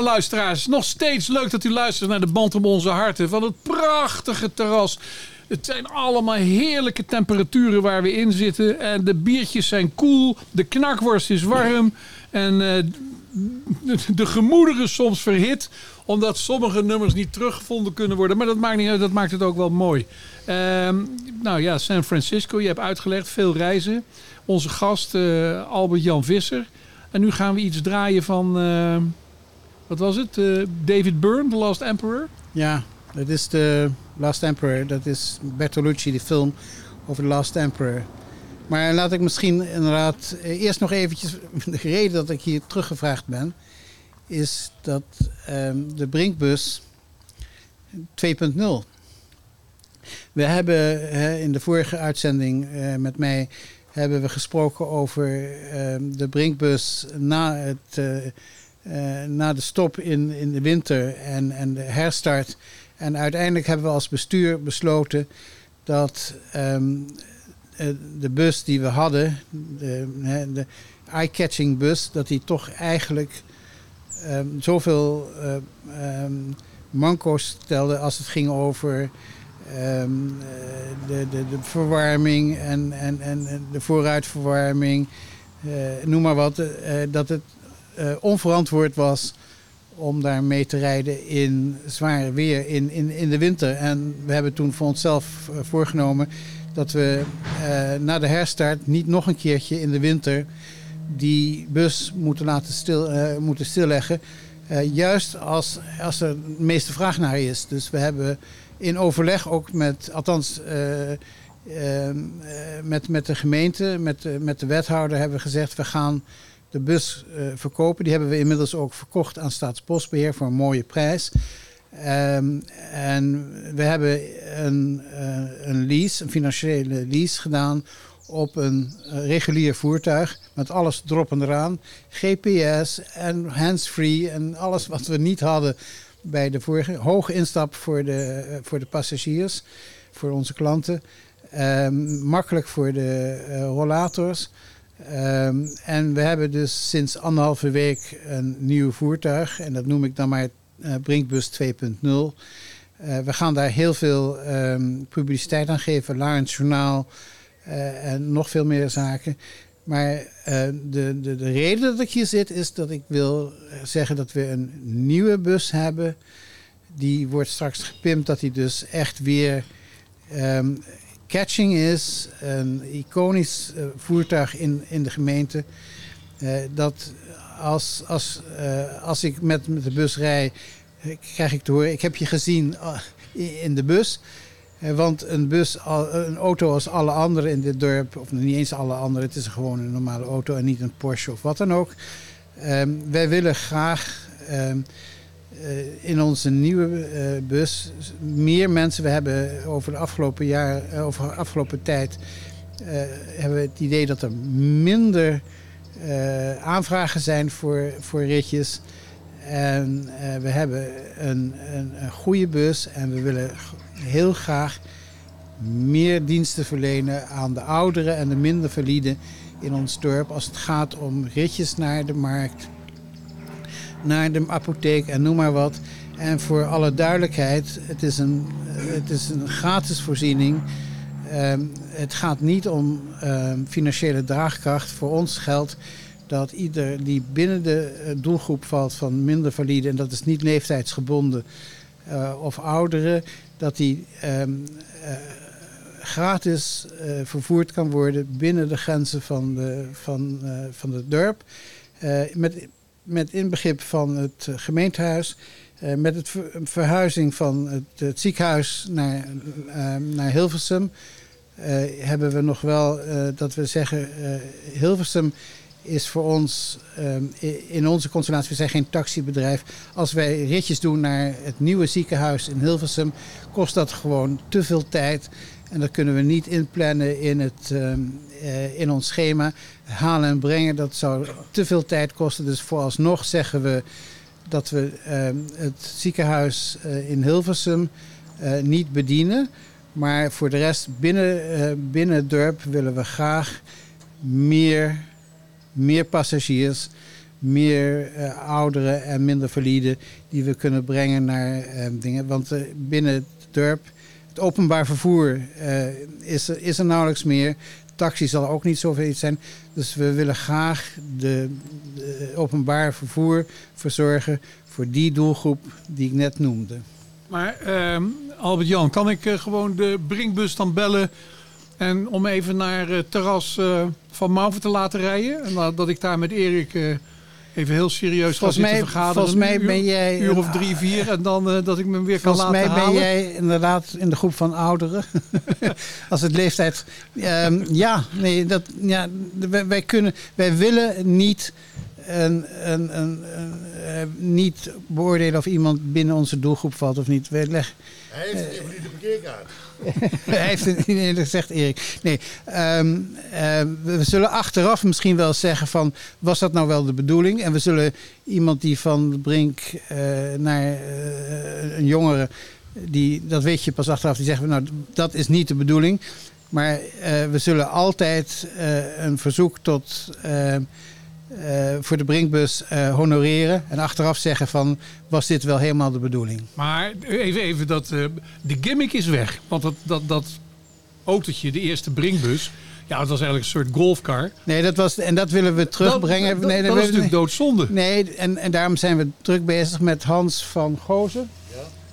Luisteraars, nog steeds leuk dat u luistert naar de band om onze harten van het prachtige terras. Het zijn allemaal heerlijke temperaturen waar we in zitten. En de biertjes zijn koel, de knakworst is warm. En eh, de, de gemoederen soms verhit, omdat sommige nummers niet teruggevonden kunnen worden. Maar dat maakt niet uit, dat maakt het ook wel mooi. Ehm, nou ja, San Francisco, je hebt uitgelegd, veel reizen. Onze gast eh, Albert-Jan Visser. En nu gaan we iets draaien van... eh, wat was het? Eh, David Byrne, The Last Emperor? Ja, dat is de Last Emperor. Dat is Bertolucci, de film over de Last Emperor. Maar laat ik misschien inderdaad eh, eerst nog eventjes... De reden dat ik hier teruggevraagd ben... is dat ehm, de Brinkbus 2.0... We hebben in de vorige uitzending eh, met mij... hebben we gesproken over ehm, de Brinkbus na het... eh, na de stop in, in de winter en, en de herstart. En uiteindelijk hebben we als bestuur besloten dat ehm, eh, de bus die we hadden, de, de eye-catching bus, dat die toch eigenlijk ehm, zoveel eh, ehm, manco's stelde als het ging over eh, de, de, de verwarming en, en, en de vooruitverwarming. noem maar wat, dat het eh, onverantwoord was om daar mee te rijden in zwaar weer in, in, in de winter. En we hebben toen voor onszelf eh, voorgenomen dat we eh, na de herstart niet nog een keertje in de winter die bus moeten laten stil, moeten stilleggen. Juist als, als er de meeste vraag naar is. Dus we hebben in overleg ook met, althans met, met de gemeente, met, met de wethouder hebben we gezegd... we gaan de bus eh, verkopen. Die hebben we inmiddels ook verkocht aan Staatsbosbeheer voor een mooie prijs. Ehm, en we hebben een, eh, een lease, een financiële lease gedaan op een eh, regulier voertuig met alles erop en eraan. GPS en handsfree en alles wat we niet hadden bij de vorige. Hoge instap voor de, voor de passagiers, voor onze klanten. Ehm, makkelijk voor de rollators. Ehm, en we hebben dus sinds anderhalve week een nieuw voertuig. En dat noem ik dan maar eh, Brinkbus 2.0. Eh, we gaan daar heel veel ehm, publiciteit aan geven. Laarens Journaal eh, en nog veel meer zaken. Maar de, de, de reden dat ik hier zit is dat ik wil zeggen dat we een nieuwe bus hebben. Die wordt straks gepimpt dat die dus echt weer ehm, catching is. Een iconisch eh, voertuig in, in de gemeente. Eh, dat als, als, eh, als ik met, met de bus rij, krijg ik te horen... ik heb je gezien in de bus... Want een bus, een auto als alle andere in dit dorp, of niet eens alle andere, het is gewoon een normale auto en niet een Porsche of wat dan ook. Ehm, wij willen graag ehm, eh, in onze nieuwe eh, bus meer mensen. We hebben over de afgelopen jaar, eh, over de afgelopen tijd, eh, hebben we het idee dat er minder eh, aanvragen zijn voor, voor ritjes. En eh, we hebben een, een, een goede bus en we willen heel graag meer diensten verlenen aan de ouderen en de minder valide in ons dorp als het gaat om ritjes naar de markt, naar de apotheek en noem maar wat. En voor alle duidelijkheid, het is een, het is een gratis voorziening. Ehm, het gaat niet om ehm, financiële draagkracht. Voor ons geldt dat ieder die binnen de eh, doelgroep valt van minder valide, en dat is niet leeftijdsgebonden eh, of ouderen, dat die ehm, eh, gratis vervoerd kan worden binnen de grenzen van, de, van, van het dorp. Met, met inbegrip van het eh, gemeentehuis. eh, met het ver- verhuizing van het, ziekenhuis naar, eh, naar Hilversum. hebben we nog wel dat we zeggen: Hilversum is voor ons in onze constellatie, we zijn geen taxibedrijf. Als wij ritjes doen naar het nieuwe ziekenhuis in Hilversum, kost dat gewoon te veel tijd. En dat kunnen we niet inplannen in, het, ehm, eh, in ons schema. Halen en brengen, dat zou te veel tijd kosten. Dus vooralsnog zeggen we dat we ehm, het ziekenhuis eh, in Hilversum eh, niet bedienen. Maar voor de rest, binnen, binnen het dorp willen we graag meer, meer passagiers, meer ouderen en minder valide die we kunnen brengen naar eh, dingen. Want binnen het dorp, openbaar vervoer eh, is, is er nauwelijks meer. Taxi zal ook niet zoveel iets zijn. Dus we willen graag de, openbaar vervoer verzorgen voor die doelgroep die ik net noemde. Maar ehm, Albert-Jan, kan ik eh, gewoon de Brinkbus dan bellen... en om even naar het terras eh, van Mauven te laten rijden? En dat, dat ik daar met Erik even heel serieus Volgens ga zitten mij- vergaderen. volgens mij een uur, ben jij uur of een- drie, vier. En dan eh, dat ik me weer kan Volgens laten mij ben halen. jij inderdaad in de groep van ouderen. Als het leeftijd. Ehm, ja, nee, dat, ja, wij, wij, kunnen, wij willen niet, een, een, een, een, eh, niet beoordelen of iemand binnen onze doelgroep valt of niet. Wij leggen, Hij heeft even niet de parkeerkaart. Hij heeft het niet eerlijk gezegd, Erik. Nee, ehm, ehm, we zullen achteraf misschien wel zeggen van... was dat nou wel de bedoeling? En we zullen iemand die van Brink eh, naar eh, een jongere... Die, dat weet je pas achteraf, die zeggen... nou, dat is niet de bedoeling. Maar eh, we zullen altijd een verzoek tot... eh, voor de Brinkbus eh, honoreren en achteraf zeggen van was dit wel helemaal de bedoeling? Maar even, even dat, eh, de gimmick is weg. Want dat, dat, dat autootje, de eerste Brinkbus... ja, dat was eigenlijk een soort golfcar. Nee, dat was, en dat willen we terugbrengen. Dat- dat- nee, dat is natuurlijk doodzonde. Nee, en, en daarom zijn we druk bezig met Hans van Gozen.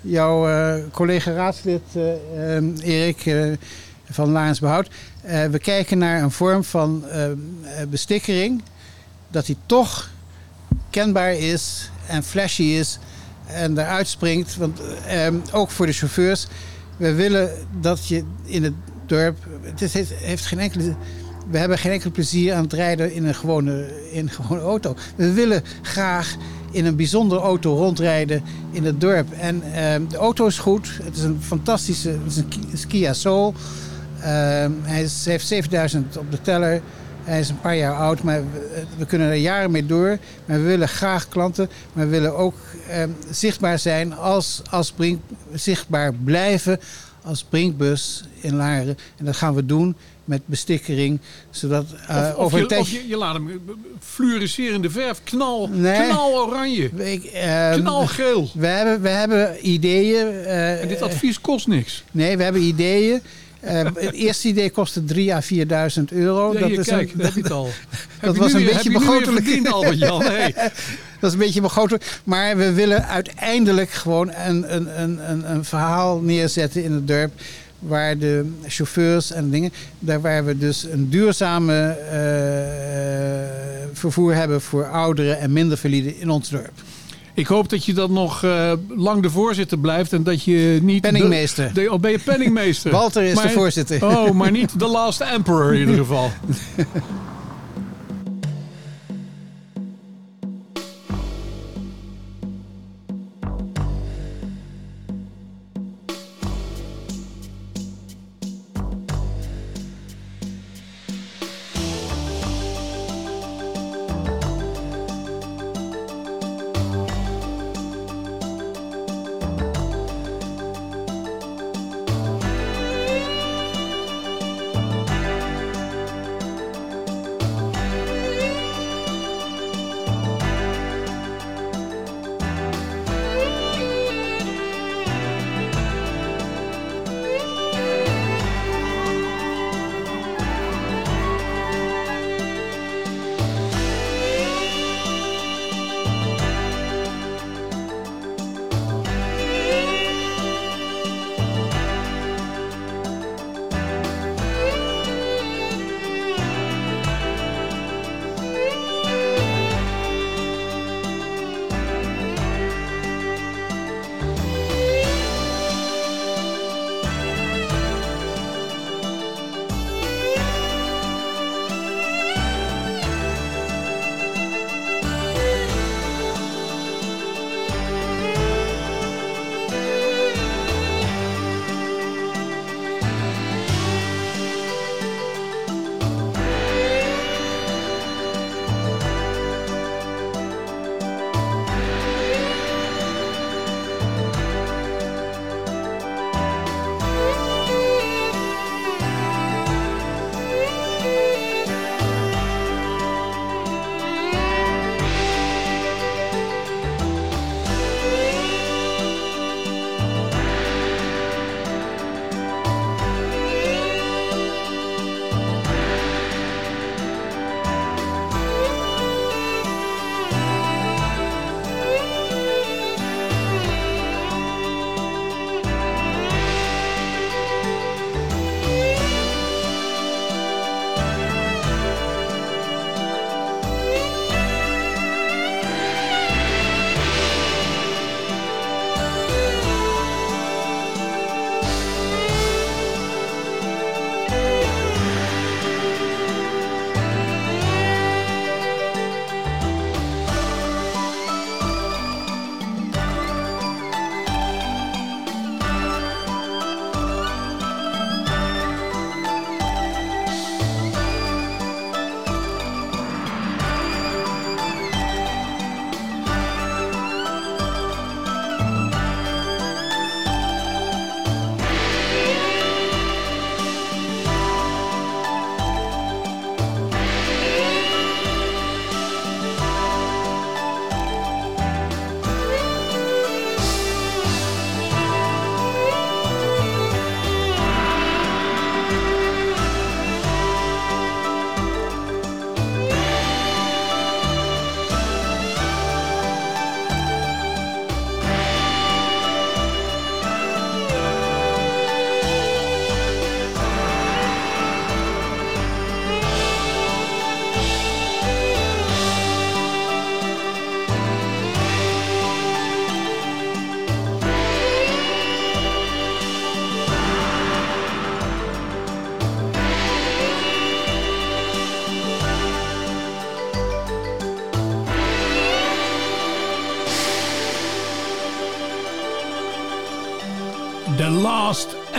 Jouw eh, collega raadslid eh, eh, Erik eh, van Laarns Behoud. Eh, we kijken naar een vorm van eh, eh, bestikkering. Dat die toch kenbaar is en flashy is en eruit springt. Want eh, ook voor de chauffeurs. We willen dat je in het dorp. Het is, heeft, geen enkele. We hebben geen enkel plezier aan het rijden in een gewone, in een gewone auto. We willen graag in een bijzondere auto rondrijden in het dorp. En eh, de auto is goed. Het is een fantastische het is een Ki- een Kia Soul. Eh, hij heeft 7000 op de teller. Hij is een paar jaar oud, maar we, we kunnen er jaren mee door. Maar we willen graag klanten, maar we willen ook eh, zichtbaar zijn als, als Brink, zichtbaar blijven als Brinkbus in Laren. En dat gaan we doen met bestikkering, zodat eh, of, of over je, of je, je laat hem eh, fluorescerende verf, knal, Nee. knal oranje, Ehm, knalgeel. We hebben, we hebben ideeën. eh, En dit advies kost niks. Nee, we hebben ideeën. Eh, het eerste idee kostte 3.000 à 4.000 euro. Ja, hier, is kijk, een- dat je het al. Dat je was nu een beetje je begrotelijk. verdiend, Albert-Jan? Hey. dat is een beetje begrotelijk. Maar we willen uiteindelijk gewoon een, een, een, een, een verhaal neerzetten in het dorp. Waar de chauffeurs en dingen. Daar waar we dus een duurzame eh, vervoer hebben voor ouderen en minder valide in ons dorp. Ik hoop dat je dan nog eh, lang de voorzitter blijft en dat je niet... Penningmeester. De, de- oh, ben je penningmeester? Walter is de voorzitter. Oh, maar niet de last emperor in ieder geval.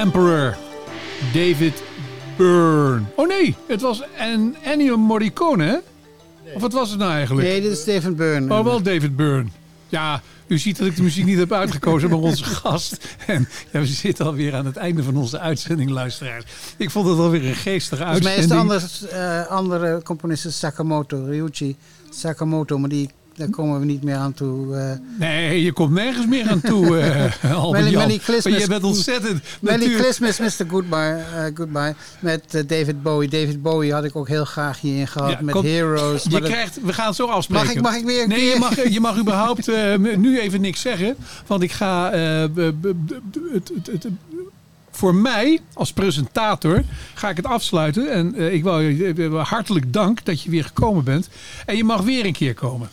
Emperor. David Byrne. Oh nee, het was en Ennio Morricone, hè? Of wat was het nou eigenlijk? Nee, dit is David Byrne. Oh, wel David Byrne. Ja, u ziet dat ik de muziek niet heb uitgekozen, maar onze gast. En ja, we zitten alweer aan het einde van onze uitzending, luisteraars. Ik vond het alweer een geestige Volgens mij uitzending. is de andere, eh, andere componist is Sakamoto, Ryuichi Sakamoto, maar die, daar komen we niet meer aan toe. eh. Nee, je komt nergens meer aan toe, eh Albert Melly- Jan. Melly Christmas- Maar je bent ontzettend... Natuur- Christmas, Mr. Goodbye, eh, Goodbye met David Bowie. David Bowie had ik ook heel graag hierin gehad Ja, met kom- Heroes. Je dat- krijgt, we gaan het zo afspreken. Mag ik- mag ik weer een Nee, je mag, je mag überhaupt nu even niks zeggen. Want ik ga... het, voor mij als presentator ga ik het afsluiten. En ik wil je hartelijk dank dat je weer gekomen bent. En je mag weer een keer komen.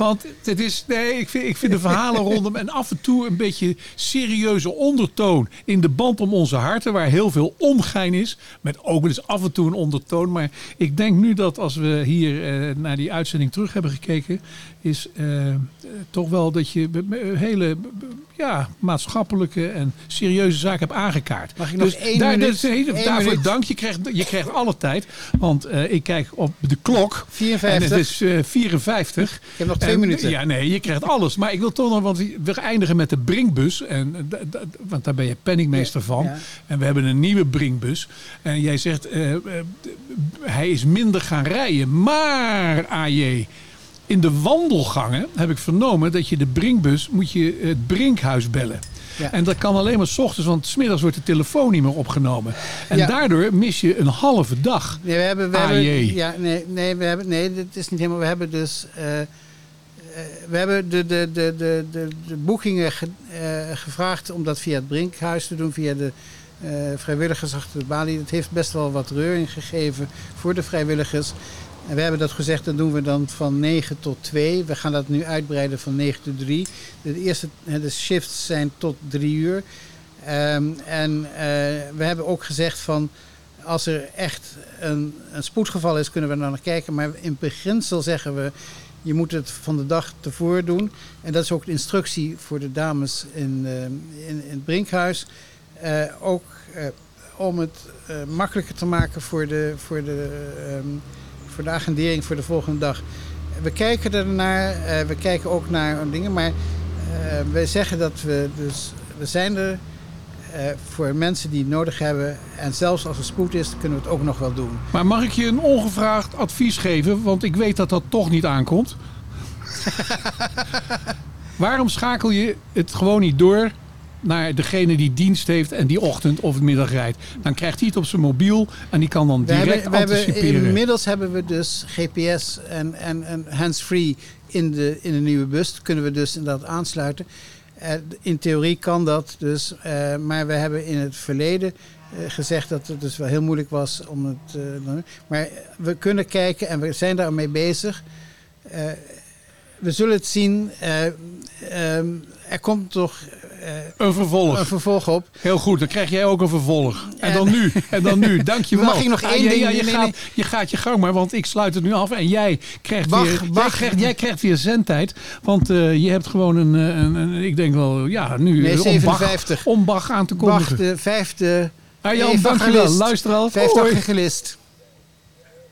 Want het is, nee, ik vind, ik vind de verhalen rondom en af en toe een beetje serieuze ondertoon in de band om onze harten, waar heel veel ongein is, met ook dus af en toe een ondertoon. Maar ik denk nu dat als we hier eh, naar die uitzending terug hebben gekeken, is eh, toch wel dat je hele ja, maatschappelijke en serieuze zaken hebt aangekaart. Mag ik nog één daar, minuut? dus, Één daarvoor minuut? dank. Je krijgt, je krijgt alle tijd. Want eh, ik kijk op de klok. 54. En het is eh, 54. Ik heb nog twee minuten. Ja, nee, je krijgt alles. Maar ik wil toch nog, want we eindigen met de Brinkbus. En, eh, want daar ben je penningmeester van. ja. En we hebben een nieuwe Brinkbus. En jij zegt, eh, eh, d- hij is minder gaan rijden. Maar, AJ... In de wandelgangen heb ik vernomen dat je de Brinkbus moet je het Brinkhuis bellen. Ja. En dat kan alleen maar s ochtends, want smiddags wordt de telefoon niet meer opgenomen. En Ja. daardoor mis je een halve dag. Nee, we hebben, we hebben, ja, nee, nee, we hebben, nee, dit is niet helemaal. We hebben dus, eh, eh, we hebben de, de, de, de, de, de boekingen ge- eh, gevraagd om dat via het Brinkhuis te doen, via de eh, vrijwilligers achter de balie. Het heeft best wel wat reuring gegeven voor de vrijwilligers. En we hebben dat gezegd, dat doen we dan van 9 tot 2. We gaan dat nu uitbreiden van 9 tot 3. De eerste de shifts zijn tot 3 uur. Ehm, en eh, we hebben ook gezegd van als er echt een, een spoedgeval is, kunnen we er naar kijken. Maar in beginsel zeggen we, je moet het van de dag tevoren doen. En dat is ook de instructie voor de dames in, eh, in, het Brinkhuis. Eh, ook om het makkelijker te maken voor de, voor, de, ehm, voor de agendering voor de volgende dag. We kijken ernaar, eh we kijken ook naar dingen, maar eh, we zeggen dat we dus, we zijn er eh, voor mensen die het nodig hebben. En zelfs als er spoed is, kunnen we het ook nog wel doen. Maar mag ik je een ongevraagd advies geven? Want ik weet dat dat toch niet aankomt. Waarom schakel je het gewoon niet door naar degene die dienst heeft en die ochtend of middag rijdt? Dan krijgt hij het op zijn mobiel en die kan dan We direct hebben, we hebben, anticiperen. inmiddels hebben we dus GPS en, en, en hands-free in de, in de nieuwe bus. Dat kunnen we dus inderdaad aansluiten. Eh, in theorie kan dat dus, eh, maar we hebben in het verleden eh, gezegd dat het dus wel heel moeilijk was om het. maar we kunnen kijken en we zijn daarmee bezig. We zullen het zien. Eh, ehm, er komt toch. Eh, Een vervolg. Een vervolg op. Heel goed, dan krijg jij ook een vervolg. En En- dan nu, en dan nu. Dankjewel. Mag ik nog Ah, één ja, ding? Ja, je, Nee, gaat, nee. je gaat je gang maar, want ik sluit het nu af. En jij krijgt, Wacht, weer, Jij, wacht. krijgt, jij krijgt weer zendtijd. Want eh, je hebt gewoon een, eh, een, een- ik denk wel, ja, nu Nee, eh, om Bach- 57. om Bach aan te Wacht, kondigen. de vijfde. Ah, Jan, evangelist. dankjewel. Luister al. Vijfde evangelist.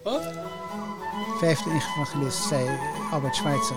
Wat? Vijfde evangelist, zei Albert Schweitzer.